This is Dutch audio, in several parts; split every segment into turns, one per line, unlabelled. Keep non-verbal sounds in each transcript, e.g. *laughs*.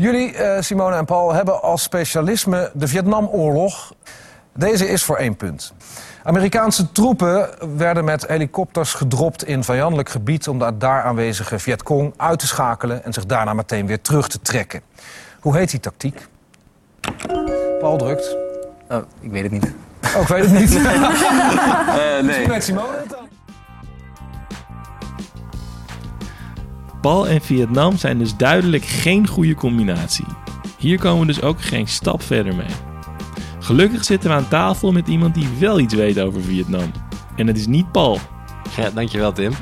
Jullie, eh, Simone en Paul, hebben als specialisme de Vietnamoorlog. Deze is voor één punt. Amerikaanse troepen werden met helikopters gedropt in vijandelijk gebied... om de daar aanwezige Vietcong uit te schakelen... en zich daarna meteen weer terug te trekken. Hoe heet die tactiek? Paul drukt.
Oh, ik weet het niet.
Oh, ik weet het niet.
Uh, *laughs* *laughs* nee.
Met Simone
Pal en Vietnam zijn dus duidelijk geen goede combinatie. Hier komen we dus ook geen stap verder mee. Gelukkig zitten we aan tafel met iemand die wel iets weet over Vietnam. En het is niet Paul.
Ja, dankjewel Tim.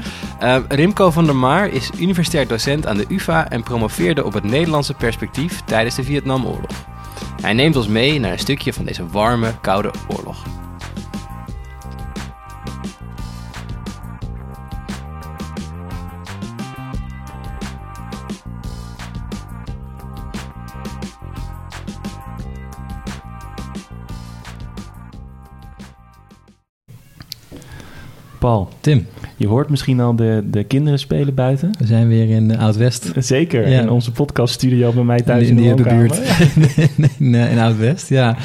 Uh, Rimco van der Maar is universitair docent aan de UvA en promoveerde op het Nederlandse perspectief tijdens de Vietnamoorlog. Hij neemt ons mee naar een stukje van deze warme, koude oorlog.
Paul,
Tim,
je hoort misschien al de, de kinderen spelen buiten.
we zijn weer in uh, Oud-West.
Zeker,
Ja.
in onze podcaststudio bij mij thuis
in,
in, de
hele
woonkamer.
buurt. *laughs* in, eh, in Oud-West, ja.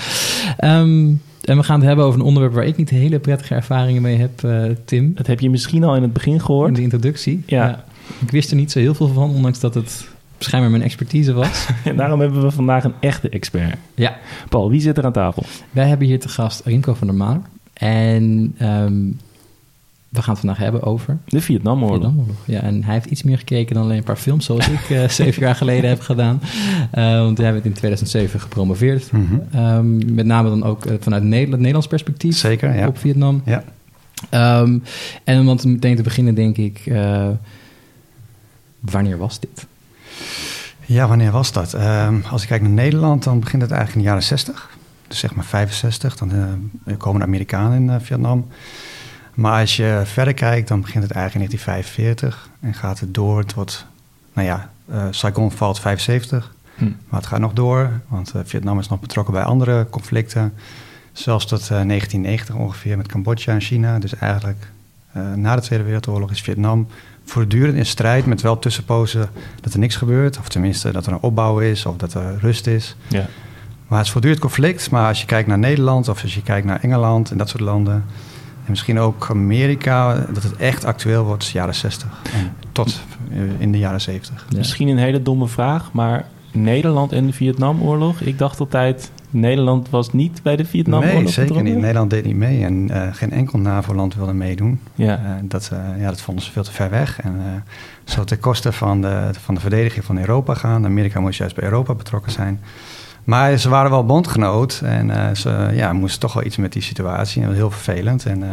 Ehm, en we gaan het hebben over een onderwerp waar ik niet hele prettige ervaringen mee heb, eh, Tim.
Dat heb je misschien al in het begin
In
gehoord.
de introductie.
Ja.
Ik wist er niet zo heel veel van, ondanks dat het schijnbaar mijn expertise was. *laughs*
En daarom hebben we vandaag een echte expert.
ja.
Paul, wie zit er aan tafel?
Wij hebben hier te gast Rinko van der Maan. En ehm, we gaan het vandaag hebben over
De Vietnamoorlog.
Vietnamoorlog. Ja, en hij heeft iets meer gekeken dan alleen een paar films, zoals ik eh, *laughs* zeven jaar geleden heb gedaan. Eh, want hij heeft in 2007 gepromoveerd.
Mhm.
Ehm, met name dan ook eh, vanuit Nederland, Nederlands perspectief
Zeker, ja.
op Vietnam.
Ja.
Ehm, en om dan te- meteen te beginnen, denk ik, wanneer was dit?
Ja, wanneer was dat? Ehm, als ik kijk naar Nederland, dan begint het eigenlijk in de jaren 60. Dus zeg maar 65, dan komen de Amerikanen in Vietnam. Maar als je verder kijkt, dan begint het eigenlijk in 1945 en gaat het door tot, nou ja, eh, Saigon valt 75.
Hm.
Maar het gaat nog door, want eh, Vietnam is nog betrokken bij andere conflicten. Zelfs tot eh, 1990 ongeveer met Cambodja en China. Dus eigenlijk eh, na de Tweede Wereldoorlog is Vietnam voortdurend in strijd met wel tussenpozen dat er niks gebeurt. Of tenminste dat er een opbouw is of dat er rust is.
Ja.
Maar het is voortdurend conflict. Maar als je kijkt naar Nederland of als je kijkt naar Engeland en dat soort landen. En misschien ook Amerika, dat het echt actueel wordt, is jaren 60. En tot eh, in de jaren 70.
Ja.
Misschien een hele domme vraag, maar Nederland en de Vietnamoorlog. Ik dacht altijd, Nederland was niet bij de Vietnamoorlog
nee, zeker
betrokken.
niet. Nederland deed niet mee en eh, geen enkel NAVO-land wilde meedoen.
Ja.
Eh, dat, eh, ja, dat vonden ze veel te ver weg. En eh zou ten koste van de, van de verdediging van Europa gaan. Amerika moest juist bij Europa betrokken zijn. Maar ze waren wel bondgenoot en eh, ze ja, moesten toch wel iets met die situatie. En dat was heel vervelend. En eh,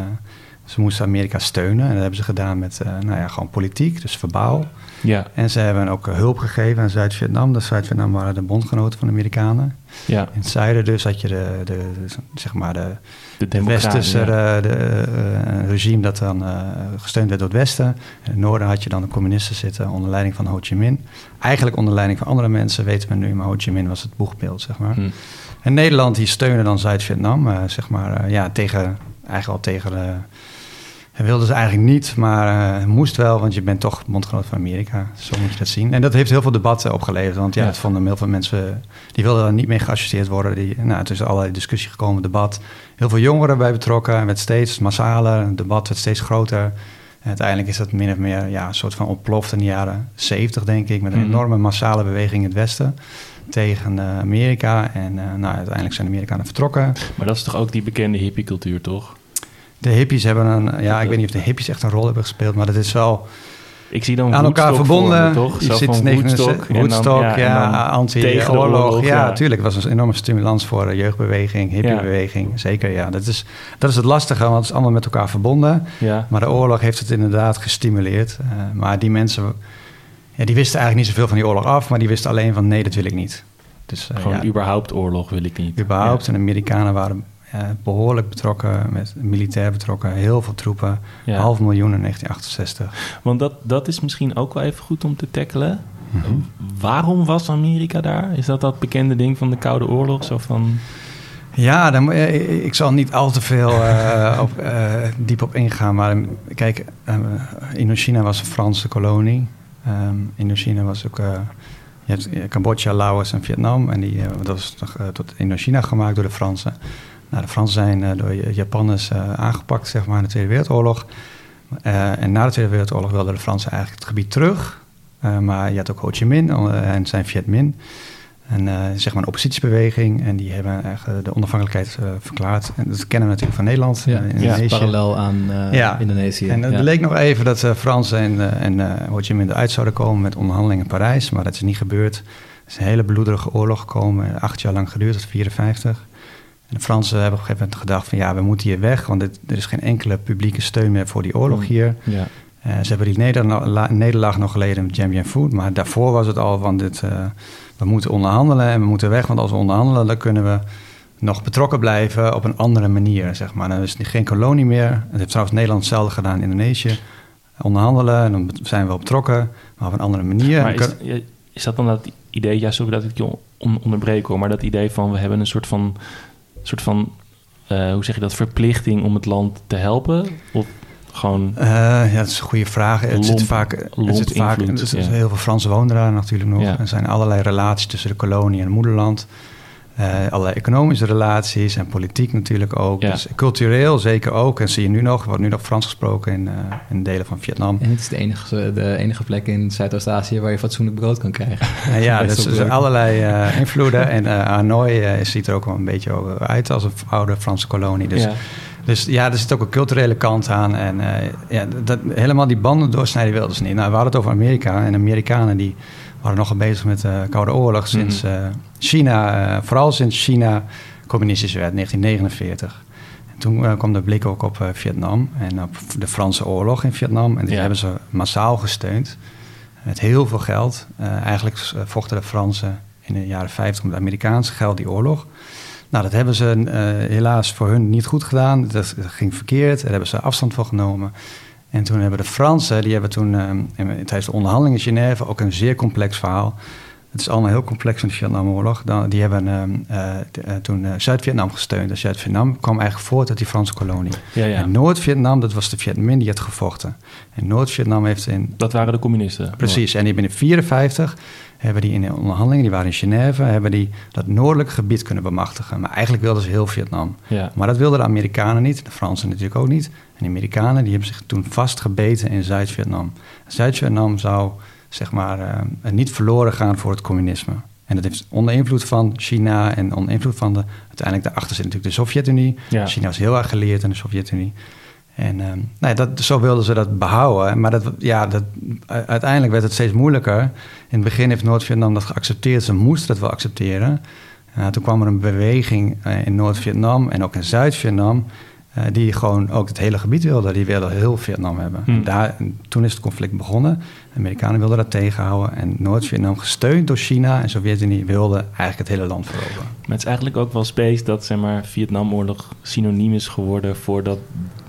ze moesten Amerika steunen. En dat hebben ze gedaan met eh, nou ja, gewoon politiek, dus verbaal.
ja,
En ze hebben ook eh, hulp gegeven aan Zuid-Vietnam. Dus Zuid-Vietnam waren de bondgenoten van de Amerikanen.
ja.
In het zuiden dus had je de, de, de- zeg maar de,
De
de westerse
ja.
eh, de, regime dat dan gesteund werd door het westen. In het noorden had je dan de communisten zitten onder leiding van Ho Chi Minh. Eigenlijk onder leiding van andere mensen weten we nu, maar Ho Chi Minh was het boegbeeld, zeg maar.
Hm.
En Nederland die steunde dan Zuid-Vietnam, zeg maar, ja, tegen, eigenlijk wel tegen de... Hij wilde ze eigenlijk niet, maar eh, moest wel, want je bent toch bondgenoot van Amerika. Zo moet je dat zien. En dat heeft heel veel debatten opgeleverd, want ja,
Ja.
het vonden heel veel mensen... die wilden daar niet mee geassocieerd worden. Die, nou, het is allerlei discussie gekomen, debat. Heel veel jongeren bij betrokken, het werd steeds massaler, het debat werd steeds groter. En uiteindelijk is dat min of meer ja, een soort van ontploft in de jaren 70, denk ik, met een
Mhm.
enorme massale beweging in het Westen tegen eh, Amerika. En eh, nou, uiteindelijk zijn de Amerikanen vertrokken.
Maar dat is toch ook die bekende hippiecultuur, toch?
De hippies hebben een, ja, ik weet niet of de hippies echt een rol hebben gespeeld, maar dat is wel
Ik zie dan
aan elkaar
voor me,
verbonden.
toch?
Je zit
van
69
Woodstock,
Woodstock, ja,
de
anti-oorlog.
oorlog,
Ja,
ja.
natuurlijk. Het was een enorme stimulans voor de jeugdbeweging, hippiebeweging. Zeker, ja. Dat is, dat is het lastige, want het is allemaal met elkaar verbonden.
Ja,
Maar de oorlog heeft het inderdaad gestimuleerd. Eh, maar die mensen, ja, die wisten eigenlijk niet zoveel van die oorlog af, maar die wisten alleen van nee, dat wil ik niet. Dus eh,
gewoon
ja,
überhaupt oorlog wil ik niet.
überhaupt. En de Amerikanen waren eh, behoorlijk betrokken, met militair betrokken, heel veel troepen.
Ja.
Half miljoen in 1968.
Want dat, dat is misschien ook wel even goed om te tackelen.
Mhm.
Waarom was Amerika daar? Is dat dat bekende ding van de Koude Oorlog? Zo van,
Ja, dan, eh, ik zal niet al te veel eh, *laughs* op, diep op ingaan. Maar eh, kijk, eh, Indochina was een Franse kolonie. Ehm, Indochina was ook Je hebt Cambodja, Laos en Vietnam. En die, dat was eh, tot Indochina gemaakt door de Fransen. Nou, de Fransen zijn eh, door de Japanners eh, aangepakt zeg maar, in de Tweede Wereldoorlog. Eh, en na de Tweede Wereldoorlog wilden de Fransen eigenlijk het gebied terug. Maar je had ook Ho Chi Minh en zijn Viet Minh. En zeg maar een oppositiebeweging. En die hebben eigenlijk de onafhankelijkheid verklaard. En dat kennen we natuurlijk van Nederland.
Ja, parallel aan
Ja.
Indonesië.
En het
ja.
leek nog even dat de Fransen en, en Ho Chi Minh eruit zouden komen met onderhandelingen in Parijs. Maar dat is niet gebeurd. Er is een hele bloederige oorlog gekomen. Acht jaar lang geduurd, tot 54. En de Fransen hebben op een gegeven moment gedacht van ja, we moeten hier weg. Want dit- er is geen enkele publieke steun meer voor die oorlog
Hmm.
hier.
Ja.
Eh, ze hebben die nederla- la- nederlaag nog geleden met Bien Phu. Maar daarvoor was het al van dit, eh, we moeten onderhandelen en we moeten weg. Want als we onderhandelen, dan kunnen we nog betrokken blijven op een andere manier, zeg maar. Dan is het geen kolonie meer. Dat heeft trouwens Nederland hetzelfde gedaan in Indonesië. Onderhandelen, en dan zijn we wel betrokken, maar op een andere manier.
Maar is, is dat dan dat idee, ja, sorry dat ik je on- onderbreek hoor, maar dat idee van we hebben een soort van, soort van eh, hoe zeg je dat, verplichting om het land te helpen? Of gewoon,
Eh, ja, dat is een goede vraag. Het zit
Lomp-
vaak, het
lomp
zit vaak
invloed,
er zitten
ja.
heel veel Fransen wonen daar natuurlijk nog.
Ja.
Er zijn allerlei relaties tussen de kolonie en het moederland. Eh, allerlei economische relaties en politiek natuurlijk ook.
Ja.
Dus cultureel zeker ook. En zie je nu nog, wordt nu nog Frans gesproken in, eh, in delen van Vietnam.
En het is de enige, de enige plek in Zuidoost-Azië waar je fatsoenlijk brood kan krijgen.
En *laughs* ja, dus er
leuk.
allerlei eh, *laughs* invloeden. En eh Hanoi eh, ziet er ook wel een beetje uit als een oude Franse kolonie. Dus
ja,
Dus ja, er zit ook een culturele kant aan. En eh, ja, dat, helemaal die banden doorsnijden wilden ze niet. Nou, we hadden het over Amerika. En Amerikanen die waren nogal bezig met de Koude Oorlog sinds eh, China, eh, vooral sinds China communistisch werd, 1949. En toen eh, kwam de blik ook op eh, Vietnam en op de Franse oorlog in Vietnam. En die
Ja.
hebben ze massaal gesteund. Met heel veel geld. Eh, eigenlijk eh, vochten de Fransen in de jaren 50 met Amerikaanse geld die oorlog. Nou, dat hebben ze eh, helaas voor hun niet goed gedaan. Dat, dat ging verkeerd. Daar hebben ze afstand van genomen. En toen hebben de Fransen, die hebben toen eh, in- tijdens de onderhandelingen in Genève ook een zeer complex verhaal. Het is allemaal heel complex in de Vietnamoorlog. Die hebben eh, eh, eh, toen eh, Zuid-Vietnam gesteund. En Zuid-Vietnam kwam eigenlijk voort uit die Franse kolonie.
ja, ja.
En Noord-Vietnam, dat was de Viet Minh die had gevochten. En Noord-Vietnam heeft in
Dat waren de communisten.
Precies, en die binnen 54 hebben die in de onderhandelingen, die waren in Genève, hebben die dat noordelijk gebied kunnen bemachtigen. Maar eigenlijk wilden ze heel Vietnam.
Ja,
Maar dat wilden de Amerikanen niet, de Fransen natuurlijk ook niet. En de Amerikanen die hebben zich toen vastgebeten in Zuid-Vietnam. Zuid-Vietnam zou zeg maar eh, niet verloren gaan voor het communisme. En dat heeft onder invloed van China en onder invloed van de... Uiteindelijk daarachter zit natuurlijk de Sovjet-Unie.
ja.
China was heel erg geleerd in de Sovjet-Unie. En ehm, nou dat, zo wilden ze dat behouden. Maar dat, ja, dat, uiteindelijk werd het steeds moeilijker. In het begin heeft Noord-Vietnam dat geaccepteerd. Ze moesten dat wel accepteren. Uh, toen kwam er een beweging uh, in Noord-Vietnam en ook in Zuid-Vietnam... Uh, die gewoon ook het hele gebied wilden. Die wilden heel Vietnam hebben.
Hmm.
Daar, toen is het conflict begonnen. De Amerikanen wilden dat tegenhouden. En Noord-Vietnam, gesteund door China en Sovjet-Unie... wilde eigenlijk het hele land veroveren.
Maar het is eigenlijk ook wel space dat zeg maar, Vietnamoorlog synoniem is geworden voor dat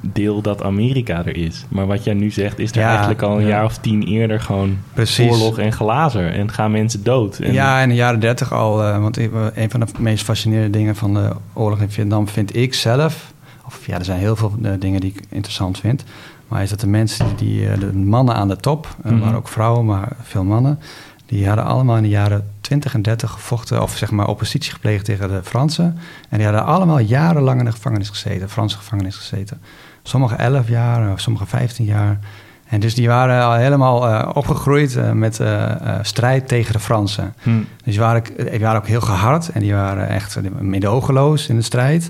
deel dat Amerika er is. Maar wat jij nu zegt, is er
Ja,
eigenlijk al een
ja.
jaar of tien eerder gewoon
Precies.
oorlog en glazer. En gaan mensen dood. En,
Ja, in de jaren dertig al. Uh, want een van de meest fascinerende dingen van de oorlog in Vietnam vind ik zelf... of ja, er zijn heel veel uh, dingen die ik interessant vind... maar is dat de mensen, die, die de mannen aan de top... Mm -hmm. waren ook vrouwen, maar veel mannen... die hadden allemaal in de jaren 20 en 30 gevochten... of zeg maar oppositie gepleegd tegen de Fransen. En die hadden allemaal jarenlang in de gevangenis gezeten. Franse gevangenis gezeten. Sommigen 11 jaar, sommigen 15 jaar... En dus die waren al helemaal uh, opgegroeid uh, met uh, strijd tegen de Fransen. Hmm. Dus die waren, die waren ook heel gehard en die waren echt medogeloos in de strijd.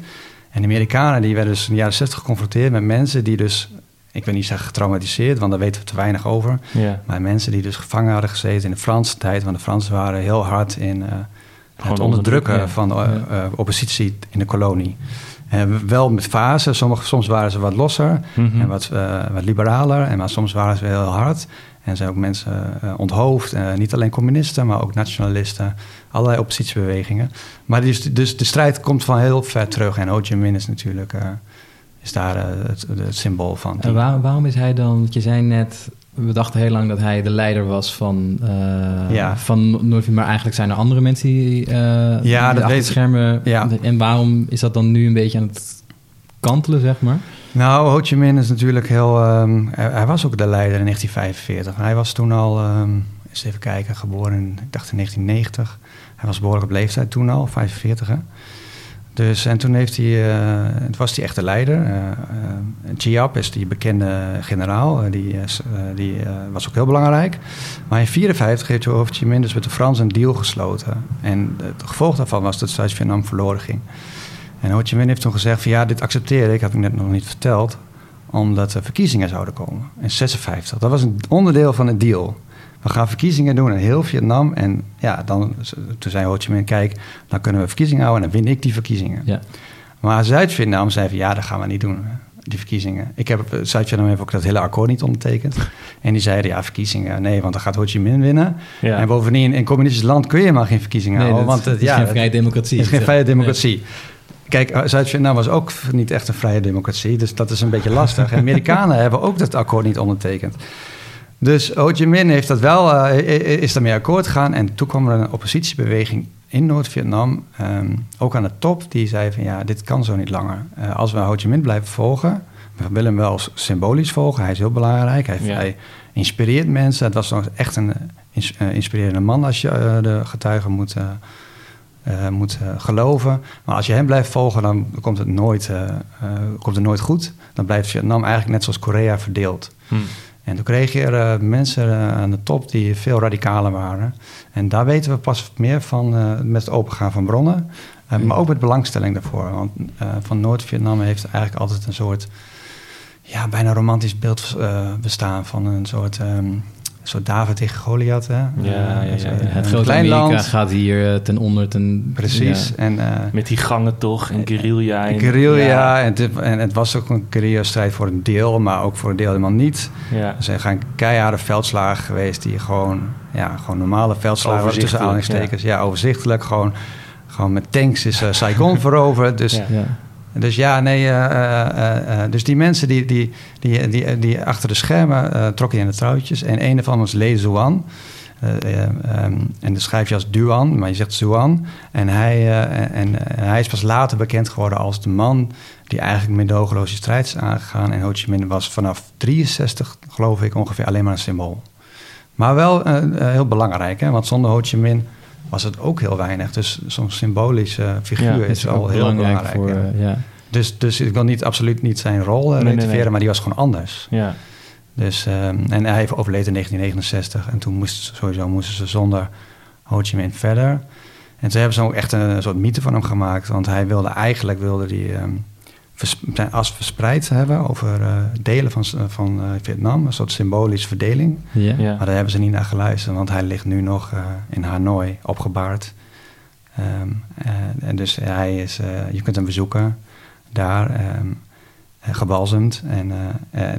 En de Amerikanen die werden dus in de jaren 60 geconfronteerd met mensen die dus, ik wil niet zeggen getraumatiseerd, want daar weten we te weinig over. Maar mensen die dus gevangen hadden gezeten in de Franse tijd, want de Fransen waren heel hard in het onderdrukken ja. van de ja. oppositie in de kolonie. En wel met fasen. Sommige, soms waren ze wat losser mm -hmm. en wat, uh, wat liberaler. En maar soms waren ze heel hard. En zijn ook mensen uh, onthoofd. Uh, niet alleen communisten, maar ook nationalisten. Allerlei oppositiebewegingen. Maar dus, dus de strijd komt van heel ver terug. En Ho Chi Minh is natuurlijk uh, is daar het, het, symbool van.
En waar, waarom is hij dan... Want je zei net... We dachten heel lang dat hij de leider was van, ja. van. Maar eigenlijk zijn er andere mensen die,
ja,
die
dat weet
schermen...
Ja.
En waarom is dat dan nu een beetje aan het kantelen, zeg maar?
Nou, Ho Chi Minh is natuurlijk heel... Um, hij, was ook de leider in 1945. Hij was toen al um, eens even kijken, geboren in, ik dacht in 1990. Hij was behoorlijk op leeftijd toen al, 45 hè. Dus, en toen heeft hij, uh, was hij echt de leider. Uh, Chiap is die bekende generaal, die, die was ook heel belangrijk. Maar in 1954 heeft Ho Chi Minh dus met de Fransen een deal gesloten. En het gevolg daarvan was dat Zuid-Vietnam verloren ging. En Ho Chi Minh heeft toen gezegd van ja, dit accepteer ik, had ik net nog niet verteld, omdat er verkiezingen zouden komen in 56. Dat was een onderdeel van het deal we gaan verkiezingen doen in heel Vietnam. En ja, dan, toen zei Ho Chi Minh, kijk, dan kunnen we verkiezingen houden en dan win ik die verkiezingen. Ja. Maar Zuid-Vietnam zei van, ja, dat gaan we niet doen, die verkiezingen. Ik heb, Zuid-Vietnam heeft ook dat hele akkoord niet ondertekend. En die zeiden, ja, verkiezingen, nee, want dan gaat Ho Chi Minh winnen. Ja. En bovendien, in een communistisch land kun je maar geen verkiezingen nee, houden. Want
het
is
ja, geen vrije democratie.
Het is geen vrije democratie. Kijk, Zuid-Vietnam was ook niet echt een vrije democratie, dus dat is een beetje lastig. En *laughs* Amerikanen hebben ook dat akkoord niet ondertekend. Dus Ho Chi Minh heeft dat wel, uh, is daarmee akkoord gegaan. En toen kwam er een oppositiebeweging in Noord-Vietnam, um, ook aan de top, die zei van ja, dit kan zo niet langer. Uh, als we Ho Chi Minh blijven volgen, we willen hem wel symbolisch volgen, hij is heel belangrijk, hij, ja. hij inspireert mensen. Het was echt een uh, inspirerende man als je de getuigen moet, moet geloven. Maar als je hem blijft volgen, dan komt het nooit, komt het nooit goed. Dan blijft Vietnam eigenlijk net zoals Korea verdeeld. Hmm. En toen kreeg je er uh, mensen uh, aan de top die veel radicaler waren. En daar weten we pas meer van uh, met het opengaan van bronnen. Maar ook met belangstelling daarvoor. Want van Noord-Vietnam heeft eigenlijk altijd een soort... ja, bijna romantisch beeld bestaan van een soort... Um, zo David tegen Goliath. Hè?
Ja, ja, ja, Het grote Amerika gaat hier ten onder. Ten,
Precies. En, uh,
Met die gangen toch, en guerrilla.
En, guerrilla, en, het, en het was ook een guerrilla-strijd voor een deel, maar ook voor een deel helemaal niet. Ja. Er zijn gaan keiharde veldslagen geweest die gewoon, ja, gewoon normale veldslagen tussen aanhalingstekens. Ja. ja, overzichtelijk. Gewoon, gewoon met tanks is uh, Saigon *laughs* veroverd. Dus ja. Dus ja, nee. Uh, uh, dus die mensen die, die, die, die, die achter de schermen trokken in de trouwtjes. En een van was Le Zuan. Um, en dat schrijf je als Duan, maar je zegt Zuan. En hij, en, hij is pas later bekend geworden als de man die eigenlijk medogeloze strijd is aangegaan. En Ho Chi Minh was vanaf 63, geloof ik, ongeveer alleen maar een symbool. Maar wel heel belangrijk, hè? want zonder Ho Chi Minh was het ook heel weinig. Dus zo'n symbolische figuur ja, is wel heel belangrijk. Voor, ja. ja. Dus, dus ik wil niet, absoluut niet zijn rol uh, nee, nee, maar die was gewoon anders. Ja. Dus, um, en hij heeft overleden in 1969 en toen moesten sowieso moesten ze zonder Ho Chi Minh verder. En ze hebben ook echt een, soort mythe van hem gemaakt, want hij wilde eigenlijk wilde die, um, zijn as verspreid hebben over uh, delen van, van uh, Vietnam, een soort symbolische verdeling. Maar daar hebben ze niet naar geluisterd, want hij ligt nu nog uh, in Hanoi opgebaard. Um, en dus hij is, je kunt hem bezoeken daar. Um, gebalsemd. En,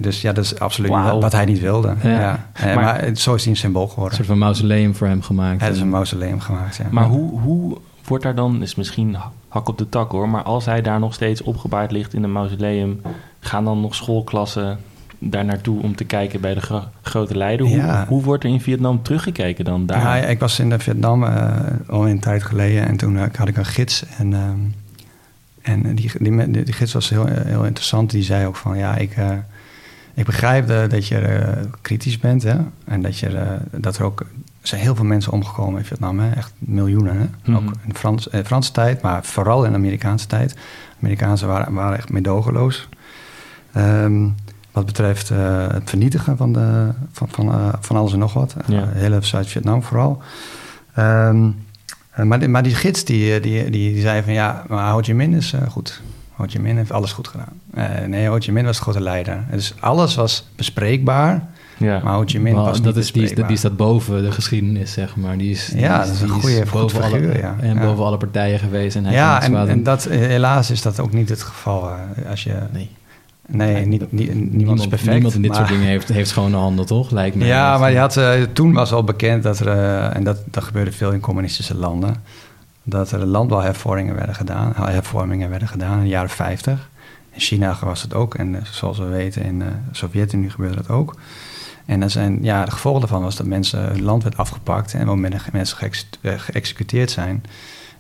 dus ja, dat is absoluut wow. wat hij niet wilde. Ja. ja. maar, maar, zo is hij een symbool geworden.
Een soort van mausoleum voor hem gemaakt.
Hij is een mausoleum gemaakt, ja.
Maar hoe, hoe wordt daar dan, is misschien hak op de tak hoor, maar als hij daar nog steeds opgebaard ligt in een mausoleum, gaan dan nog schoolklassen daar naartoe om te kijken bij de gro grote leider? Hoe, ja. hoe, wordt er in Vietnam teruggekeken dan daar?
Ja, ik was in Vietnam uh, al een tijd geleden en toen uh, had ik een gids en, uh, en die, die, die, gids was heel, heel interessant. Die zei ook van ja, ik, ik begrijp dat je kritisch bent hè, en dat, je, dat er ook er zijn heel veel mensen omgekomen in Vietnam, hè? echt miljoenen. Hè? Mm -hmm. Ook in Frans, eh, Franse tijd, maar vooral in de Amerikaanse tijd. De Amerikaanse waren, waren echt medogeloos. Um, wat betreft uh, het vernietigen van, de, van, van, uh, van alles en nog wat. Ja. hele Zuid-Vietnam vooral. Um, maar, die, maar die gids die, die, die, die zei van ja, maar Ho Chi Minh is goed. Ho Chi Minh heeft alles goed gedaan. nee, Ho Chi Minh was de grote leider. Dus alles was bespreekbaar. Ja. Maar Ho Chi Minh was
dat is, die, is, die staat boven de geschiedenis, zeg maar. Die is,
ja, dat is een goede boven
alle,
ja.
En boven alle partijen geweest. En hij
ja, en, en, dat, helaas is dat ook niet het geval. Uh, als je, nee. Nee, niet, niet, niemand, niemand, is perfect.
Niemand in dit soort dingen heeft, heeft gewoon een handen, toch? Lijkt me.
Ja, maar je had, uh, toen was al bekend dat er, uh, en dat, dat gebeurde veel in communistische landen, dat er landbouwhervormingen werden gedaan, hervormingen werden gedaan in de jaren 50. In China was het ook, en zoals we weten in de Sovjet-Unie gebeurde dat ook. En dan zijn, ja, de gevolgen daarvan was dat mensen, hun land werd afgepakt en mensen eh, geëxecuteerd zijn.